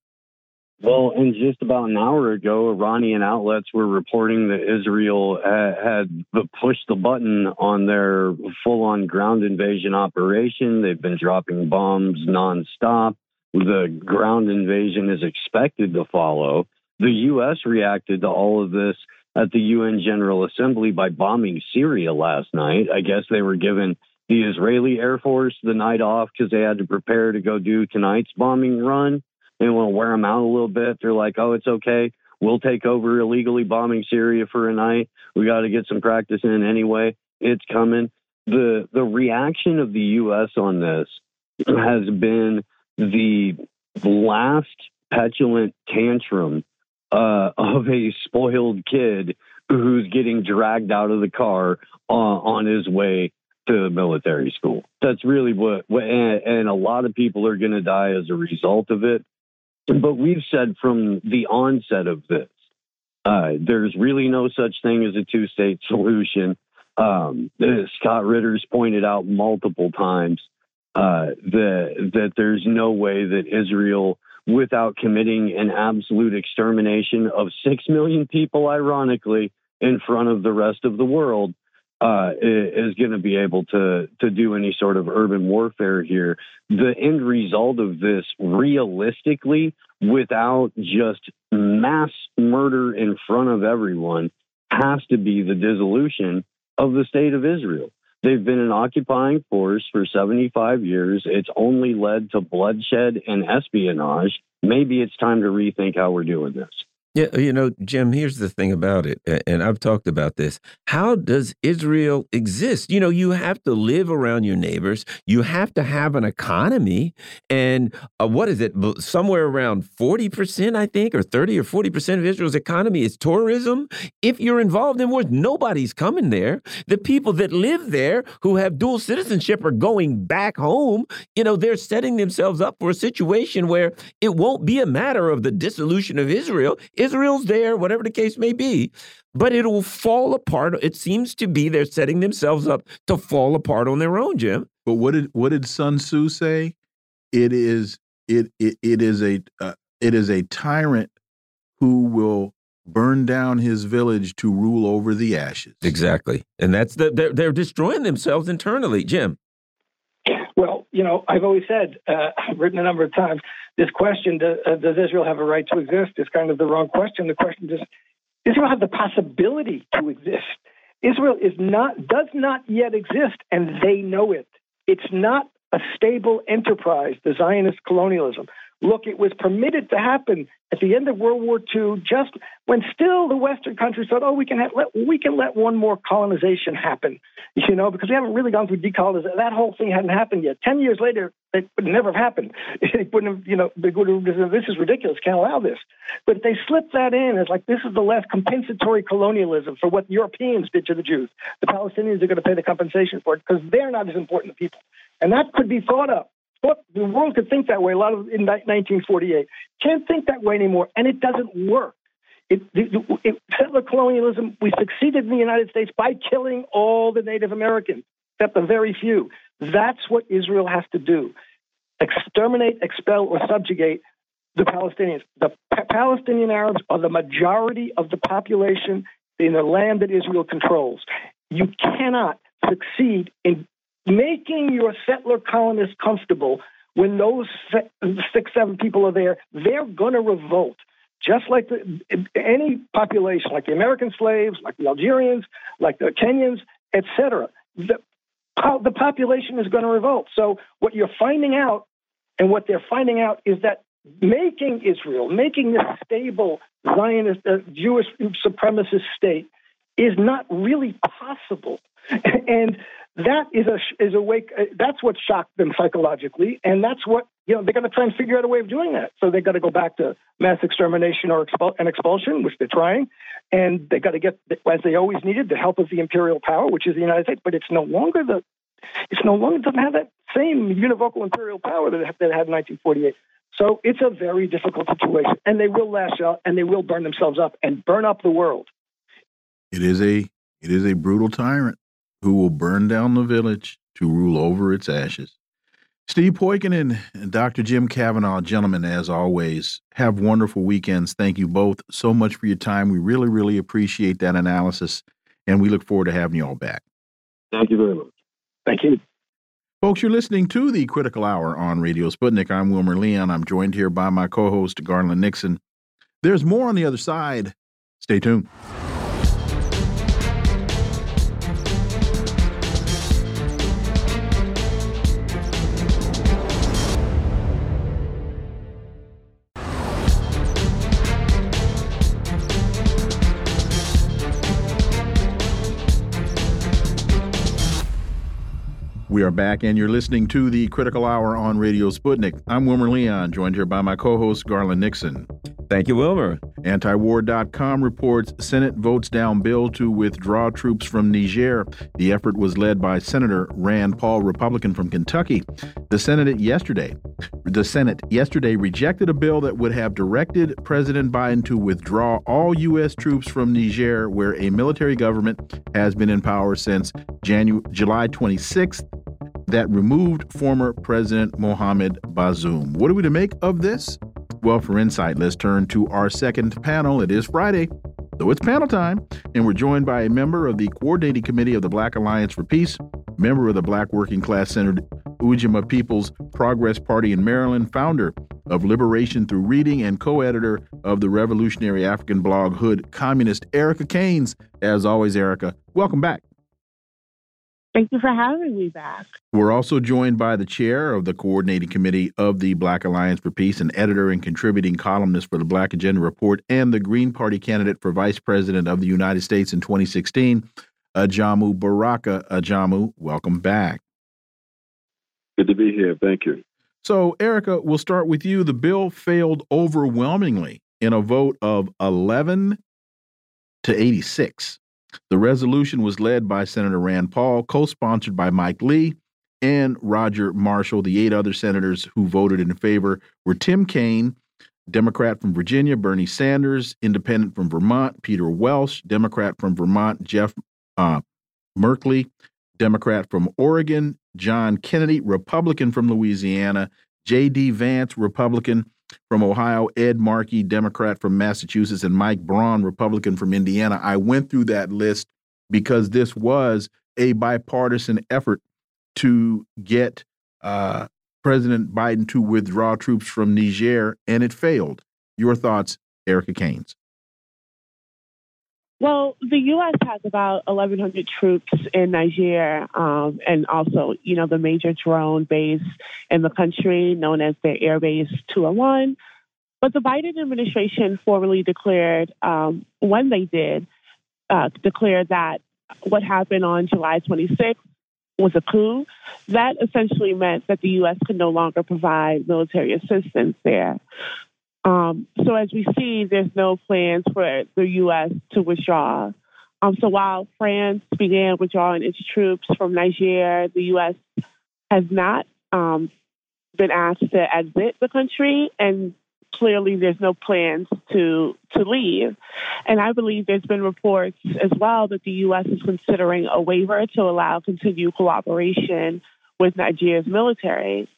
Well, and just about an hour ago, Iranian outlets were reporting that Israel uh, had pushed the button on their full on ground invasion operation. They've been dropping bombs nonstop. The ground invasion is expected to follow. The U.S. reacted to all of this at the UN General Assembly by bombing Syria last night. I guess they were given the Israeli Air Force the night off because they had to prepare to go do tonight's bombing run. They want to wear them out a little bit. They're like, oh, it's okay. We'll take over illegally bombing Syria for a night. We got to get some practice in anyway. It's coming. The the reaction of the U.S. on this has been the last petulant tantrum uh, of a spoiled kid who's getting dragged out of the car uh, on his way to military school. That's really what, and, and a lot of people are going to die as a result of it. But we've said from the onset of this, uh, there's really no such thing as a two state solution. Um, Scott Ritter's pointed out multiple times uh, that, that there's no way that Israel, without committing an absolute extermination of 6 million people, ironically, in front of the rest of the world, uh, is going to be able to to do any sort of urban warfare here. The end result of this, realistically, without just mass murder in front of everyone, has to be the dissolution of the state of Israel. They've been an occupying force for 75 years. It's only led to bloodshed and espionage. Maybe it's time to rethink how we're doing this. Yeah, you know, Jim, here's the thing about it, and I've talked about this. How does Israel exist? You know, you have to live around your neighbors, you have to have an economy, and uh, what is it? Somewhere around 40%, I think, or 30 or 40% of Israel's economy is tourism. If you're involved in wars, nobody's coming there. The people that live there who have dual citizenship are going back home. You know, they're setting themselves up for a situation where it won't be a matter of the dissolution of Israel Israel's there, whatever the case may be, but it will fall apart. It seems to be they're setting themselves up to fall apart on their own, Jim. But what did what did Sun Tzu say? It is it it, it is a uh, it is a tyrant who will burn down his village to rule over the ashes. Exactly, and that's the they're, they're destroying themselves internally, Jim. Well, you know, I've always said, uh, I've written a number of times, this question, does, uh, does Israel have a right to exist, is kind of the wrong question. The question is Israel have the possibility to exist? Israel is not, does not yet exist, and they know it. It's not a stable enterprise, the Zionist colonialism, Look, it was permitted to happen at the end of World War II, just when still the Western countries thought, oh, we can have, let, we can let one more colonization happen, you know, because we haven't really gone through decolonization. That whole thing hadn't happened yet. Ten years later, it would never have happened. It wouldn't have, you know, they would have, this is ridiculous. Can't allow this. But they slipped that in as like this is the last compensatory colonialism for what Europeans did to the Jews. The Palestinians are going to pay the compensation for it because they're not as important to people, and that could be thought of thought the world could think that way a lot of in 1948. Can't think that way anymore, and it doesn't work. It, it, it, settler colonialism, we succeeded in the United States by killing all the Native Americans, except a very few. That's what Israel has to do exterminate, expel, or subjugate the Palestinians. The pa Palestinian Arabs are the majority of the population in the land that Israel controls. You cannot succeed in making your settler colonists comfortable when those six, seven people are there, they're going to revolt. Just like the, any population, like the American slaves, like the Algerians, like the Kenyans, etc. The, the population is going to revolt. So what you're finding out, and what they're finding out, is that making Israel, making this stable Zionist, uh, Jewish supremacist state, is not really possible. and that is a is a wake. Uh, that's what shocked them psychologically, and that's what you know they're going to try and figure out a way of doing that. So they got to go back to mass extermination or expul- an expulsion, which they're trying, and they got to get as they always needed the help of the imperial power, which is the United States. But it's no longer the it's no longer doesn't have that same univocal imperial power that that it had in 1948. So it's a very difficult situation, and they will lash out and they will burn themselves up and burn up the world. It is a it is a brutal tyrant who will burn down the village to rule over its ashes. Steve Poikonen and Dr. Jim Kavanagh, gentlemen, as always, have wonderful weekends. Thank you both so much for your time. We really, really appreciate that analysis, and we look forward to having you all back. Thank you very much. Thank you. Folks, you're listening to the Critical Hour on Radio Sputnik. I'm Wilmer Leon. I'm joined here by my co host, Garland Nixon. There's more on the other side. Stay tuned. We are back, and you're listening to the Critical Hour on Radio Sputnik. I'm Wilmer Leon, joined here by my co host, Garland Nixon. Thank you, Wilmer. Antiwar.com reports Senate votes down bill to withdraw troops from Niger. The effort was led by Senator Rand Paul, Republican from Kentucky. The Senate yesterday, the Senate yesterday rejected a bill that would have directed President Biden to withdraw all U.S. troops from Niger, where a military government has been in power since January, July 26th that removed former President Mohamed Bazoum. What are we to make of this? Well, for insight, let's turn to our second panel. It is Friday, so it's panel time, and we're joined by a member of the Coordinating Committee of the Black Alliance for Peace, member of the Black Working Class Centered Ujamaa People's Progress Party in Maryland, founder of Liberation Through Reading, and co editor of the revolutionary African blog Hood Communist, Erica Caines. As always, Erica, welcome back. Thank you for having me back. We're also joined by the chair of the coordinating committee of the Black Alliance for Peace, and editor and contributing columnist for the Black Agenda Report, and the Green Party candidate for vice president of the United States in 2016, Ajamu Baraka. Ajamu, welcome back. Good to be here. Thank you. So, Erica, we'll start with you. The bill failed overwhelmingly in a vote of 11 to 86. The resolution was led by Senator Rand Paul, co sponsored by Mike Lee and Roger Marshall. The eight other senators who voted in favor were Tim Kaine, Democrat from Virginia, Bernie Sanders, Independent from Vermont, Peter Welch, Democrat from Vermont, Jeff uh, Merkley, Democrat from Oregon, John Kennedy, Republican from Louisiana, J.D. Vance, Republican from Ohio, Ed Markey, Democrat from Massachusetts, and Mike Braun, Republican from Indiana. I went through that list because this was a bipartisan effort to get uh, President Biden to withdraw troops from Niger, and it failed. Your thoughts, Erica Caines? Well, the U.S. has about 1,100 troops in Niger, um, and also, you know, the major drone base in the country, known as the Air Base 201. But the Biden administration formally declared, um, when they did, uh, declare that what happened on July 26th was a coup. That essentially meant that the U.S. could no longer provide military assistance there. Um, so as we see, there's no plans for the U.S. to withdraw. Um, so while France began withdrawing its troops from Niger, the U.S. has not um, been asked to exit the country, and clearly there's no plans to to leave. And I believe there's been reports as well that the U.S. is considering a waiver to allow continued cooperation with Nigeria's military.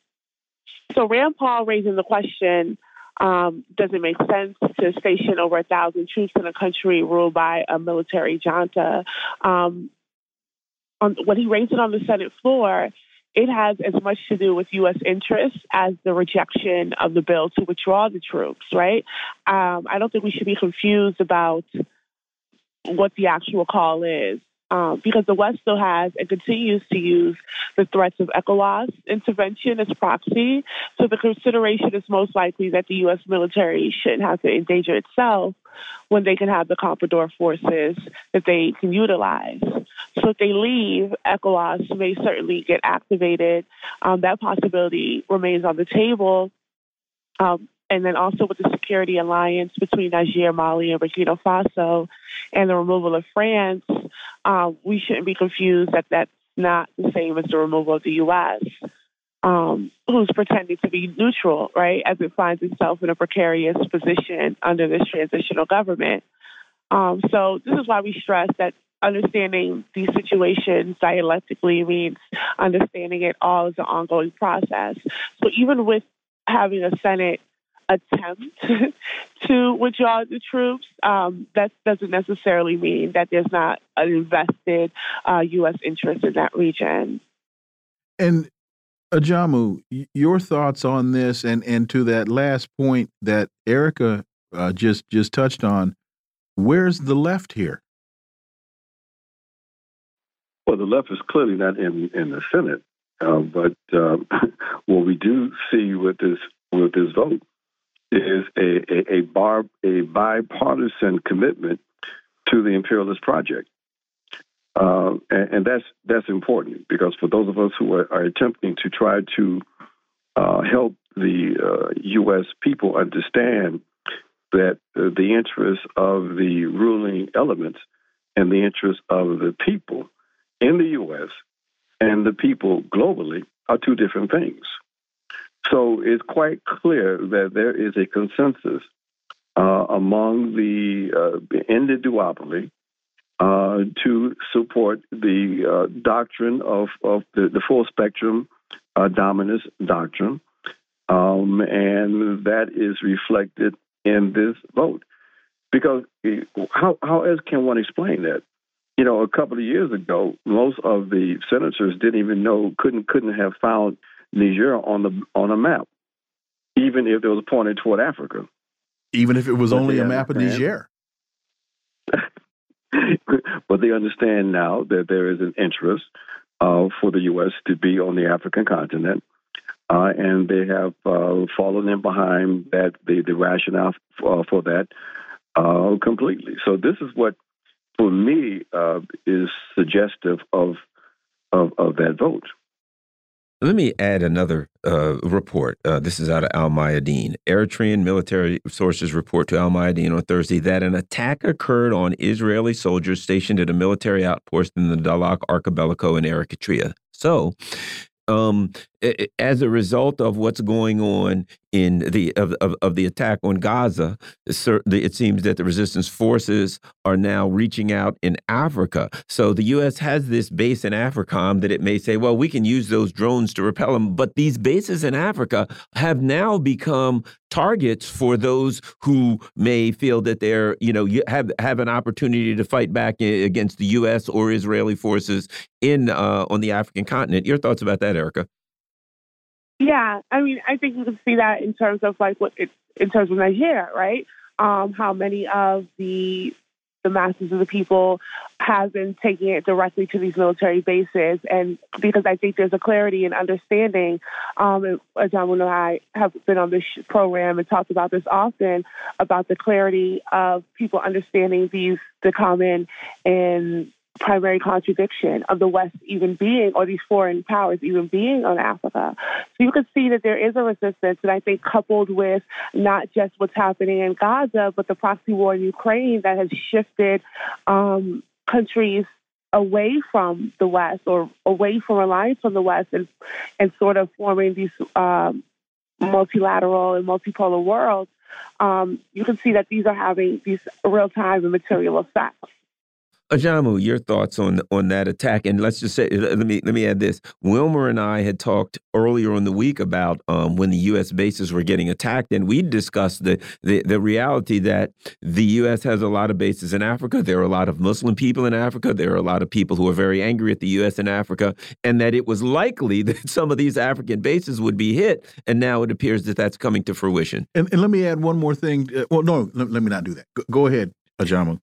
So Rand Paul raising the question um, does it make sense to station over a thousand troops in a country ruled by a military junta? Um, on, when he raised it on the Senate floor, it has as much to do with U.S. interests as the rejection of the bill to withdraw the troops, right? Um, I don't think we should be confused about what the actual call is um, because the West still has and continues to use the threats of ECOWAS intervention as proxy. So the consideration is most likely that the U.S. military shouldn't have to endanger itself when they can have the Comprador forces that they can utilize. So if they leave, ECOWAS may certainly get activated. Um, that possibility remains on the table. Um, and then also with the security alliance between Niger, Mali, and Burkina Faso, and the removal of France, um, we shouldn't be confused that that's not the same as the removal of the U.S., um, who's pretending to be neutral, right, as it finds itself in a precarious position under this transitional government. Um, so this is why we stress that understanding these situations dialectically means understanding it all as an ongoing process. So even with having a Senate attempt to withdraw the troops, um, that doesn't necessarily mean that there's not an invested uh, U.S. interest in that region. And Ajamu, your thoughts on this, and and to that last point that Erica uh, just just touched on, where's the left here? Well, the left is clearly not in in the Senate, uh, but um, what we do see with this with this vote is a, a, a, bar, a bipartisan commitment to the imperialist project. Uh, and, and, that's that's important because for those of us who are, are attempting to try to uh, help the uh, U.S. people understand that the interests of the ruling elements and the interests of the people in the U.S. and the people globally are two different things. So it's quite clear that there is a consensus uh, among the uh, in the duopoly uh, to support the uh, doctrine of, of the, the full spectrum uh, dominance doctrine, um, and that is reflected in this vote. Because how, how else can one explain that? You know, a couple of years ago, most of the senators didn't even know, couldn't couldn't have found Niger on the on a map, even if it was pointed toward Africa. Even if it was but only a map of Niger. but they understand now that there is an interest uh, for the U.S. to be on the African continent, uh, and they have uh, fallen in behind that the, the rationale for, for that uh, completely. So this is what, for me, uh, is suggestive of, of of that vote. Let me add another uh, report. Uh, this is out of Al Mayadeen. Eritrean military sources report to Al Mayadeen on Thursday that an attack occurred on Israeli soldiers stationed at a military outpost in the Dahlak archipelago in Eritrea. So, um, as a result of what's going on in the of, of, of, the attack on Gaza, it seems that the resistance forces are now reaching out in Africa. So the U.S. has this base in AFRICOM that it may say, well, we can use those drones to repel them. But these bases in Africa have now become targets for those who may feel that they're, you know, have have an opportunity to fight back against the U.S. or Israeli forces in uh, on the African continent. Your thoughts about that, Erica? Yeah, I mean, I think you can see that in terms of like what it's in terms of Nigeria, right? Um, how many of the the masses of the people have been taking it directly to these military bases. And because I think there's a clarity and understanding, um, and John and I have been on this program and talked about this often about the clarity of people understanding these the common and primary contradiction of the West even being, or these foreign powers even being on Africa. So you can see that there is a resistance, and I think coupled with not just what's happening in Gaza, but the proxy war in Ukraine that has shifted um, countries away from the West or away from reliance on the West and, and sort of forming these um, multilateral and multipolar worlds, um, you can see that these are having these real time and material effects. Ajamu, your thoughts on on that attack? And let's just say, let me let me add this: Wilmer and I had talked earlier in the week about um, when the U.S. bases were getting attacked, and we discussed the, the the reality that the U.S. has a lot of bases in Africa. There are a lot of Muslim people in Africa. There are a lot of people who are very angry at the U.S. in Africa, and that it was likely that some of these African bases would be hit. And now it appears that that's coming to fruition. And, and let me add one more thing. Uh, well, no, let, let, me not do that. Go, go ahead, Ajamu.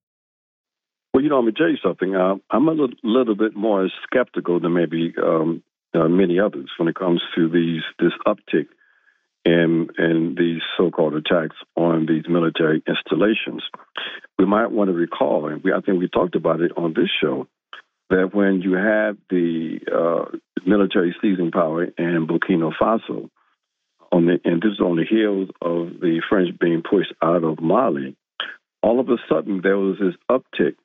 Well, you know, I'm gonna tell you something. Uh, I'm a little, little, bit more skeptical than maybe um, uh, many others when it comes to these this uptick in in these so-called attacks on these military installations. We might want to recall, and we, I think we talked about it on this show, that when you have the uh, military seizing power in Burkina Faso, on the, and this is on the heels of the French being pushed out of Mali, all of a sudden there was this uptick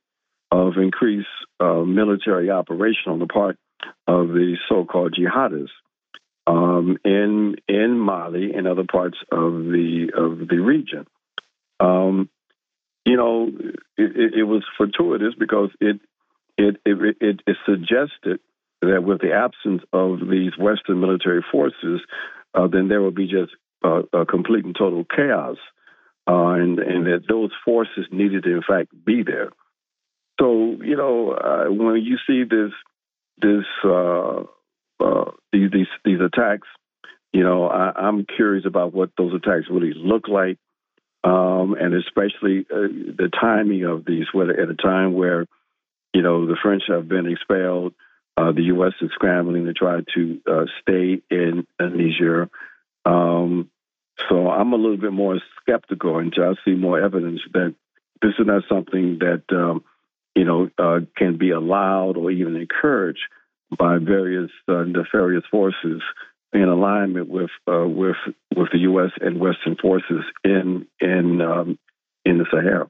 of increased uh, military operation on the part of the so-called jihadists um, in in Mali and other parts of the of the region. Um, you know, it, it, was fortuitous because it it, it it it suggested that with the absence of these Western military forces, uh, then there would be just uh, a complete and total chaos, uh, and and that those forces needed to in fact be there. So you know, uh, when you see this this uh, uh, these, these these attacks, you know, I, am curious about what those attacks really look like, um, and especially uh, the timing of these. Whether at a time where you know the French have been expelled, uh, the U.S. is scrambling to try to uh, stay in Niger. Um, so I'm a little bit more skeptical until I see more evidence that this is not something that um, you know, uh, can be allowed or even encouraged by various uh, nefarious forces in alignment with uh, with with the U.S. and Western forces in in um, in the Sahara.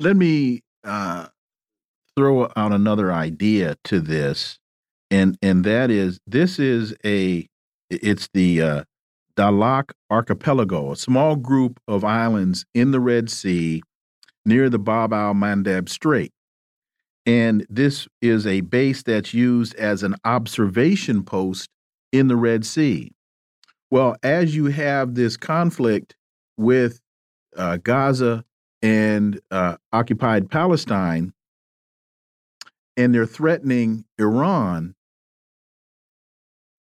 Let me uh, throw out another idea to this, and and that is this is a it's the uh, Dahlak Archipelago, a small group of islands in the Red Sea near the Bab al Mandab Strait. And this is a base that's used as an observation post in the Red Sea. Well, as you have this conflict with uh, Gaza and uh, occupied Palestine, and they're threatening Iran,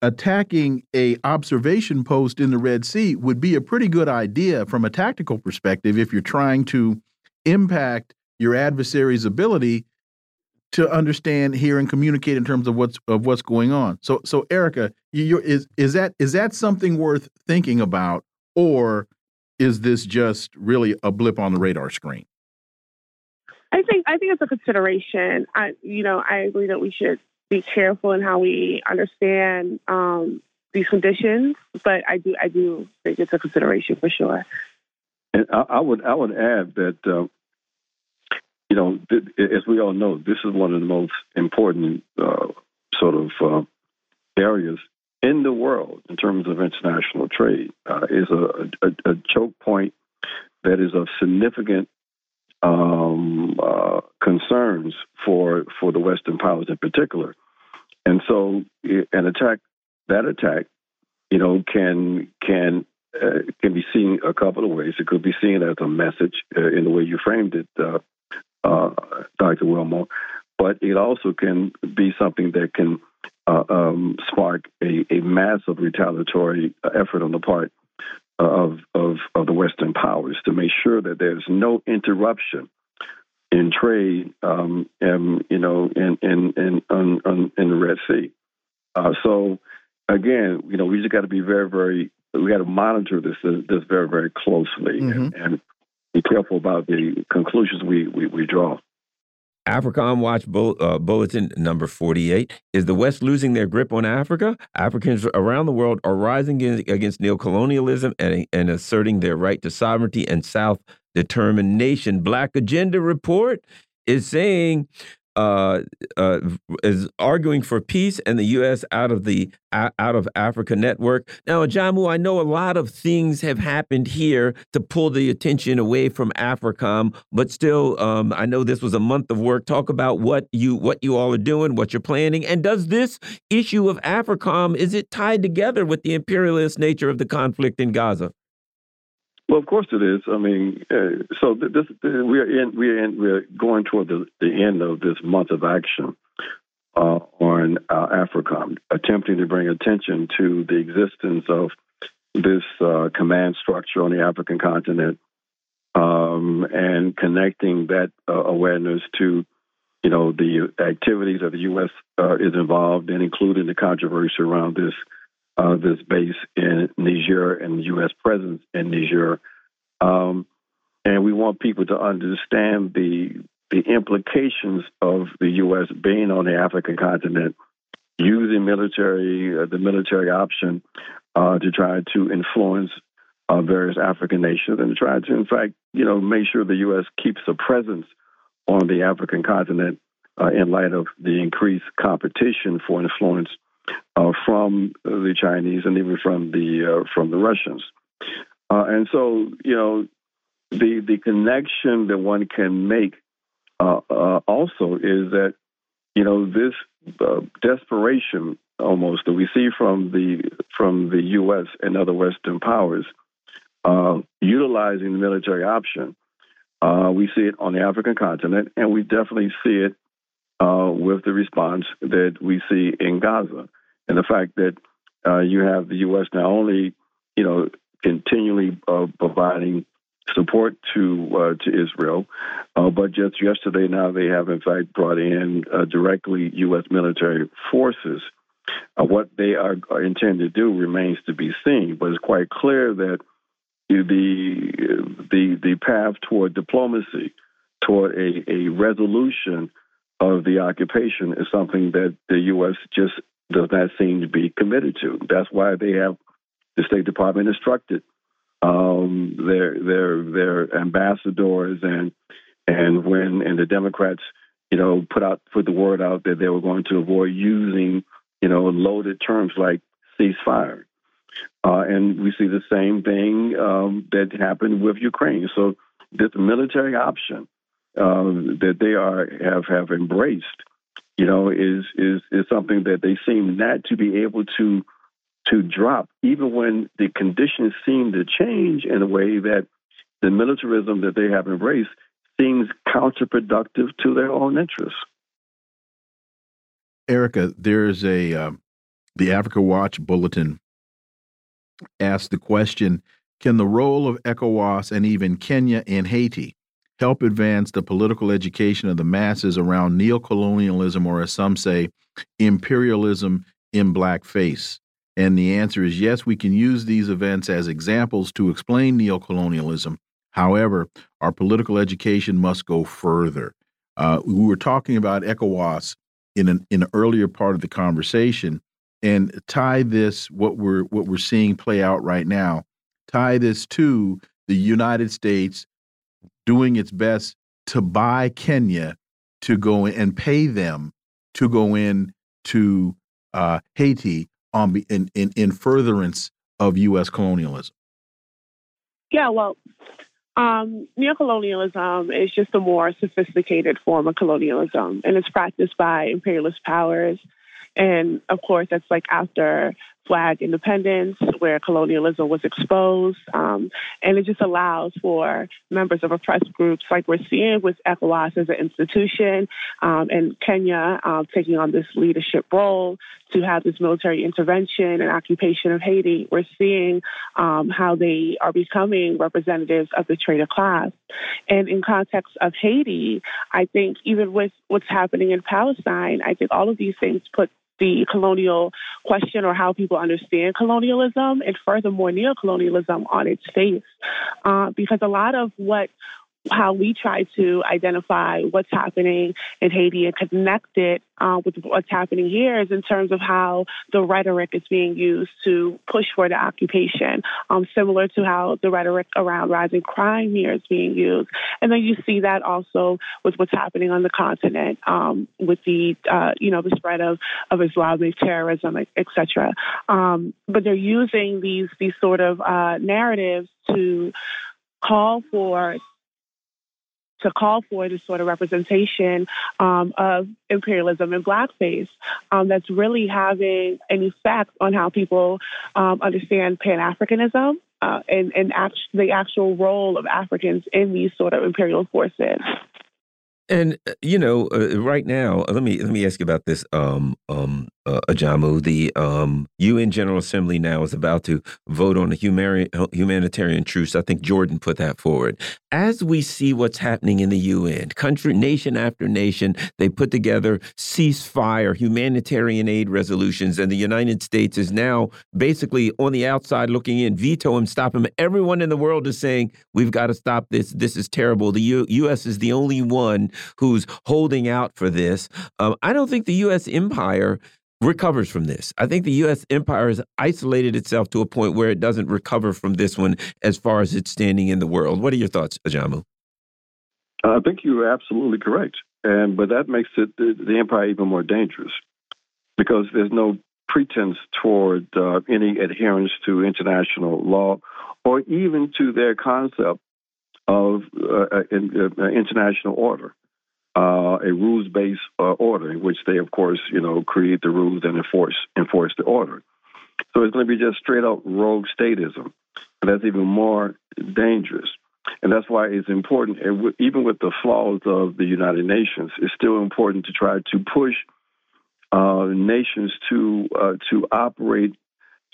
attacking a observation post in the Red Sea would be a pretty good idea from a tactical perspective if you're trying to impact your adversary's ability to understand, hear, and communicate in terms of what's of what's going on. So, so Erica, you, is is that is that something worth thinking about, or is this just really a blip on the radar screen? I think I think it's a consideration. I you know I agree that we should be careful in how we understand um, these conditions, but I do I do think it's a consideration for sure. And I, I would I would add that uh, you know, th- as we all know, this is one of the most important uh, sort of uh, areas in the world in terms of international trade. Uh, is a, a, a, choke point that is of significant um, uh, concerns for for the Western powers in particular, and so an attack that attack, you know, can can uh, can be seen a couple of ways. It could be seen as a message uh, in the way you framed it, uh, uh Dr. Wilmer, but it also can be something that can uh, um, spark a, a, massive retaliatory effort on the part of, of, of the Western powers to make sure that there's no interruption in trade, um, and you know, in in in in, in the Red Sea. Uh, so again, you know, we just got to be very, very, we got to monitor this this very, very closely mm-hmm. and, and, be careful about the conclusions we we, we draw. AFRICOM Watch Bull, uh, Bulletin number 48. Is the West losing their grip on Africa? Africans around the world are rising against neocolonialism and, and asserting their right to sovereignty and self determination. Black Agenda Report is saying uh, uh, is arguing for peace and the U.S. out of the out of Africa network. Now, Ajamu, I know a lot of things have happened here to pull the attention away from AFRICOM, but still, um, I know this was a month of work. Talk about what you what you all are doing, what you're planning, and does this issue of AFRICOM is it tied together with the imperialist nature of the conflict in Gaza? Well, of course it is. I mean, uh, so this we are in we are in we are going toward the, the end of this month of action uh, on uh, AFRICOM, attempting to bring attention to the existence of this uh, command structure on the African continent um, and connecting that uh, awareness to you know the activities that the U.S. Uh, is involved in, including the controversy around this uh, this base in Niger and the U.S. presence in Niger. Um, and we want people to understand the the implications of the U.S. being on the African continent, using military uh, the military option uh, to try to influence uh, various African nations and try to, in fact, you know, make sure the U.S. keeps a presence on the African continent uh, in light of the increased competition for influence from the Chinese and even from the uh, from the Russians. Uh, and so, you know, the the connection that one can make uh, uh, also is that you know this uh, desperation almost that we see from the from the U.S. and other Western powers utilizing the military option. we see it on the African continent, and we definitely see it uh, with the response that we see in Gaza, and the fact that uh, you have the U.S. not only, you know, continually uh, providing support to uh, to Israel, uh, but just yesterday now they have in fact brought in directly U.S. military forces. what they are, are to do remains to be seen, but it's quite clear that the the the path toward diplomacy, toward a, a resolution of the occupation is something that the U.S. just does not seem to be committed to. That's why they have the State Department instructed um, their their their ambassadors and and when and the Democrats, you know, put out put the word out that they were going to avoid using you know loaded terms like ceasefire. Uh, and we see the same thing um, that happened with Ukraine. So this military option um, that they are have have embraced, you know, is is is something that they seem not to be able to to drop, even when the conditions seem to change in a way that the militarism that they have embraced seems counterproductive to their own interests. Erica, there's a uh, the Africa Watch bulletin asked the question: Can the role of ECOWAS and even Kenya and Haiti help advance the political education of the masses around neocolonialism, or as some say, imperialism in blackface? And the answer is yes, we can use these events as examples to explain neocolonialism. However, our political education must go further. Uh, we were talking about ECOWAS in an, in an earlier part of the conversation, and tie this what we're what we're seeing play out right now. Tie this to the United States doing its best to buy Kenya to go in and pay them to go in to uh, Haiti on in, in in furtherance of U.S. colonialism. Yeah, well, um, neocolonialism is just a more sophisticated form of colonialism, and it's practiced by imperialist powers. And of course, that's like after flag independence, where colonialism was exposed. Um, and it just allows for members of oppressed groups, like we're seeing with ECOWAS as an institution um, and Kenya uh, taking on this leadership role, to have this military intervention and occupation of Haiti. We're seeing um, how they are becoming representatives of the trader class. And in context of Haiti, I think even with what's happening in Palestine, I think all of these things put the colonial question or how people understand colonialism and furthermore neocolonialism on its face. Uh, because a lot of what how we try to identify what's happening in Haiti and connect it uh, with what's happening here is in terms of how the rhetoric is being used to push for the occupation, um, similar to how the rhetoric around rising crime here is being used. And then you see that also with what's happening on the continent um, with the, uh, you know, the spread of, of Islamic terrorism, et cetera. Um, but they're using these, these sort of uh, narratives to call for to call for this sort of representation um, of imperialism and blackface um, that's really having an effect on how people um, understand Pan Africanism. Uh, and, and act- the actual role of Africans in these sort of imperial forces. And uh, you know, uh, right now, let me let me ask you about this, um, um, uh, Ajamu. The um, UN General Assembly now is about to vote on a humanitarian truce. I think Jordan put that forward. As we see what's happening in the UN, country, nation after nation, they put together ceasefire, humanitarian aid resolutions, and the United States is now basically on the outside looking in, veto him, stop him. Everyone in the world is saying we've got to stop this. This is terrible. The U U.S. is the only one who's holding out for this. Um, I don't think the U.S. empire recovers from this. I think the U.S. empire has isolated itself to a point where it doesn't recover from this one as far as its standing in the world. What are your thoughts, Ajamu? I think you're absolutely correct, and but that makes it the, the empire even more dangerous because there's no pretense toward uh, any adherence to international law or even to their concept of uh, uh uh, international order uh, a rules based uh, order in which they, of course, you know, create the rules and enforce enforce the order. So it's going to be just straight up rogue statism, and that's even more dangerous. And that's why it's important, even with the flaws of the United Nations, it's still important to try to push uh, nations to uh, to operate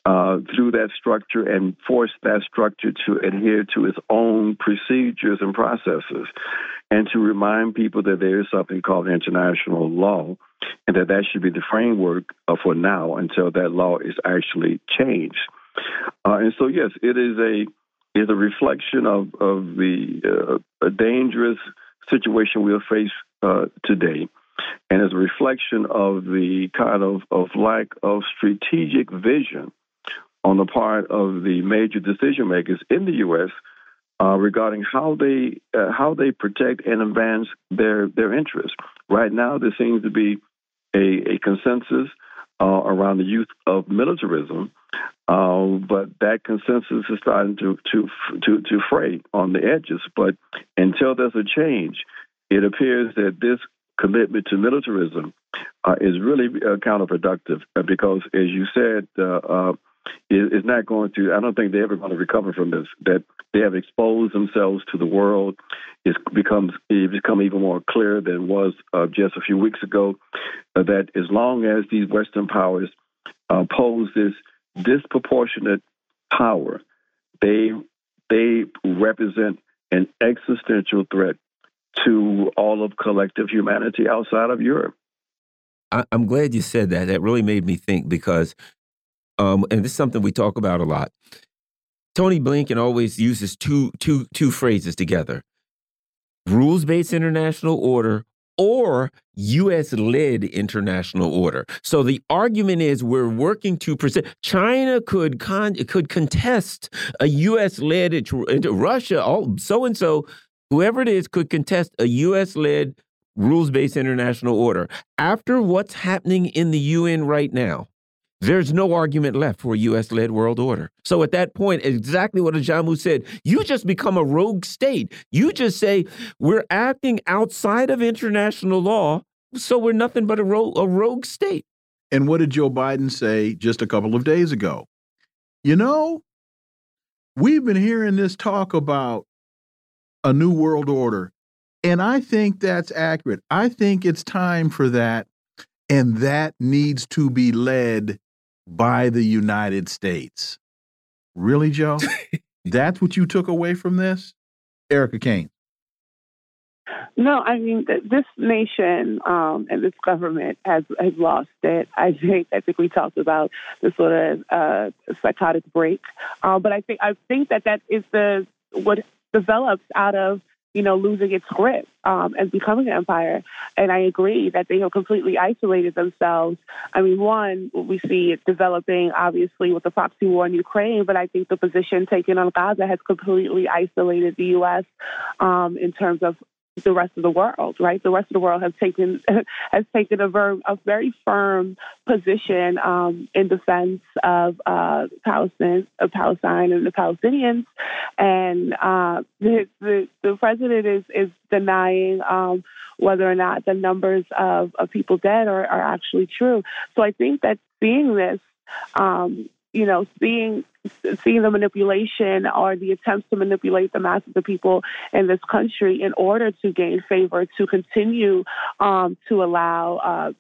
uh, through that structure and force that structure to adhere to its own procedures and processes, and to remind people that there is something called international law, and that that should be the framework uh, for now until that law is actually changed. Uh, and so, yes, it is a is a reflection of of the uh, dangerous situation we'll face uh, today and as a reflection of the kind of, of lack of strategic vision on the part of the major decision makers in the U.S. Uh, regarding how they uh, how they protect and advance their their interests. Right now, there seems to be a, a consensus uh, around the use of militarism, uh, but that consensus is starting to to to to fray on the edges. But until there's a change, it appears that this commitment to militarism uh, is really uh, counterproductive because, as you said is, is not going to. I don't think they're ever going to recover from this. That they have exposed themselves to the world. It becomes it become even more clear than was uh, just a few weeks ago. Uh, that as long as these Western powers uh, pose this disproportionate power, they they represent an existential threat to all of collective humanity outside of Europe. I, am glad you said that. That really made me think because um, and this is something we talk about a lot. Tony Blinken always uses two, two, two phrases together rules based international order or US led international order. So the argument is we're working to present China could con, could contest a US led Russia all so and so whoever it is could contest a US led rules based international order. After what's happening in the UN right now, there's no argument left for a U.S. led world order. So at that point, exactly what Ajamu said, you just become a rogue state. You just say, we're acting outside of international law, so we're nothing but a, ro a rogue state. And what did Joe Biden say just a couple of days ago? You know, we've been hearing this talk about a new world order, and I think that's accurate. I think it's time for that, and that needs to be led by the United States. Really, Joe? that's what you took away from this? Erica Caines. No, I mean this nation um, and this government has has lost it. I think I think we talked about the sort of uh, psychotic break, uh, but I think I think that that is the what develops out of you know losing its grip um, and becoming an empire. And I agree that they have completely isolated themselves. I mean, one we see it developing obviously with the proxy war in Ukraine, but I think the position taken on Gaza has completely isolated the U.S. Um, in terms of the rest of the world, right? The rest of the world has taken has taken a, very a very firm position um, in defense of uh, Palestine, of Palestine and the Palestinians, and uh, the, the, the president is is denying um, whether or not the numbers of, of people dead are, are actually true. So I think that seeing this um, you know, seeing seeing the manipulation or the attempts to manipulate the masses of people in this country in order to gain favor, to continue um, to allow, uh,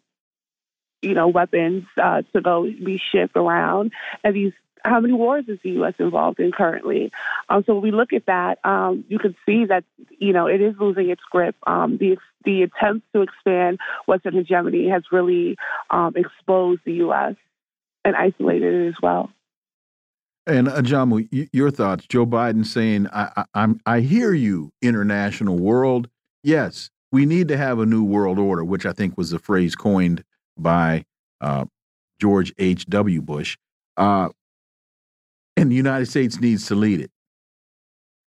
you know, weapons uh, to go be shipped around, and these. How many wars is the U.S. involved in currently? Um, so when we look at that, um, you can see that you know it is losing its grip. Um, the the attempts to expand Western hegemony has really um, exposed the U.S and isolated as well. And Ajamu, your thoughts? Joe Biden saying, I, I, I hear you, international world. Yes, we need to have a new world order," which I think was the phrase coined by uh, George H. W. Bush. Uh, and the United States needs to lead it.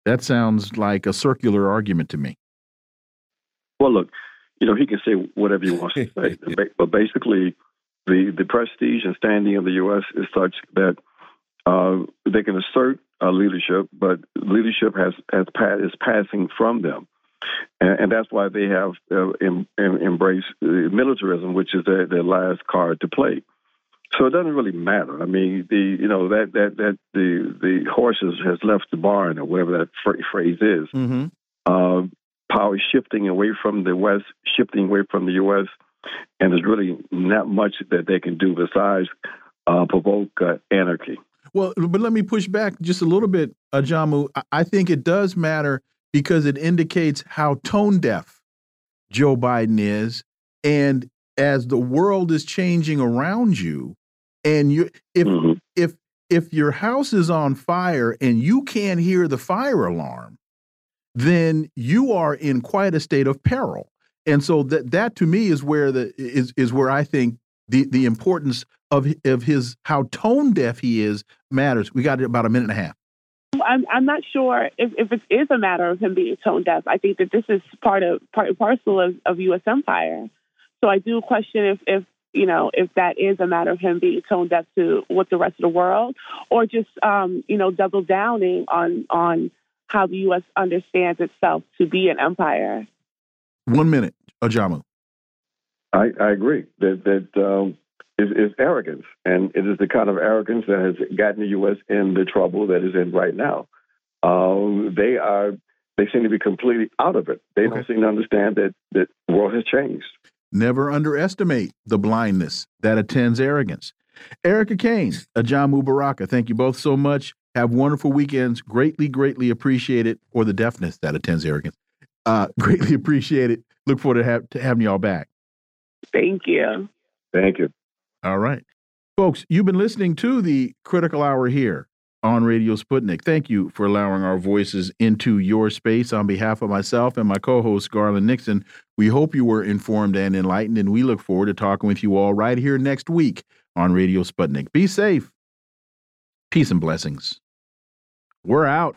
That sounds like a circular argument to me. Well, look, you know, he can say whatever he wants to say, but basically, the, the prestige and standing of the U.S. is such that uh, they can assert uh, leadership, but leadership has, has pa- is passing from them. And, and that's why they have uh, em, em, embraced militarism, which is their, their last card to play. So it doesn't really matter. I mean, the you know that that that the the horses has left the barn or whatever that phrase is. Mm-hmm. Uh, power shifting away from the West, shifting away from the U.S and there's really not much that they can do besides uh, provoke uh, anarchy. Well, but let me push back just a little bit, Ajamu. I think it does matter because it indicates how tone deaf Joe Biden is, and as the world is changing around you, and you if mm -hmm. if if your house is on fire and you can't hear the fire alarm, then you are in quite a state of peril and so that that to me is where the is is where I think the the importance of of his how tone deaf he is matters. We got about a minute and a half. I'm I'm not sure if, if it is a matter of him being tone deaf. I think that this is part of part and parcel of, of U.S. empire. So I do question if if you know if that is a matter of him being tone deaf to what the rest of the world, or just um, you know double downing on on how the U.S. understands itself to be an empire. One minute, Ajamu. I, I agree that that um, is, is arrogance, and it is the kind of arrogance that has gotten the U.S. in the trouble that is in right now. Um, they are they seem to be completely out of it. They okay. don't seem to understand that that the world has changed. Never underestimate the blindness that attends arrogance. Erica Caines, Ajamu Baraka, thank you both so much. Have wonderful weekends. Greatly, greatly appreciate it, or the deafness that attends arrogance. Uh, greatly appreciate it. Look forward to, have, to having y'all back. Thank you. Thank you. All right. Folks, you've been listening to the Critical Hour here on Radio Sputnik. Thank you for allowing our voices into your space. On behalf of myself and my co host, Garland Nixon, we hope you were informed and enlightened, and we look forward to talking with you all right here next week on Radio Sputnik. Be safe. Peace and blessings. We're out.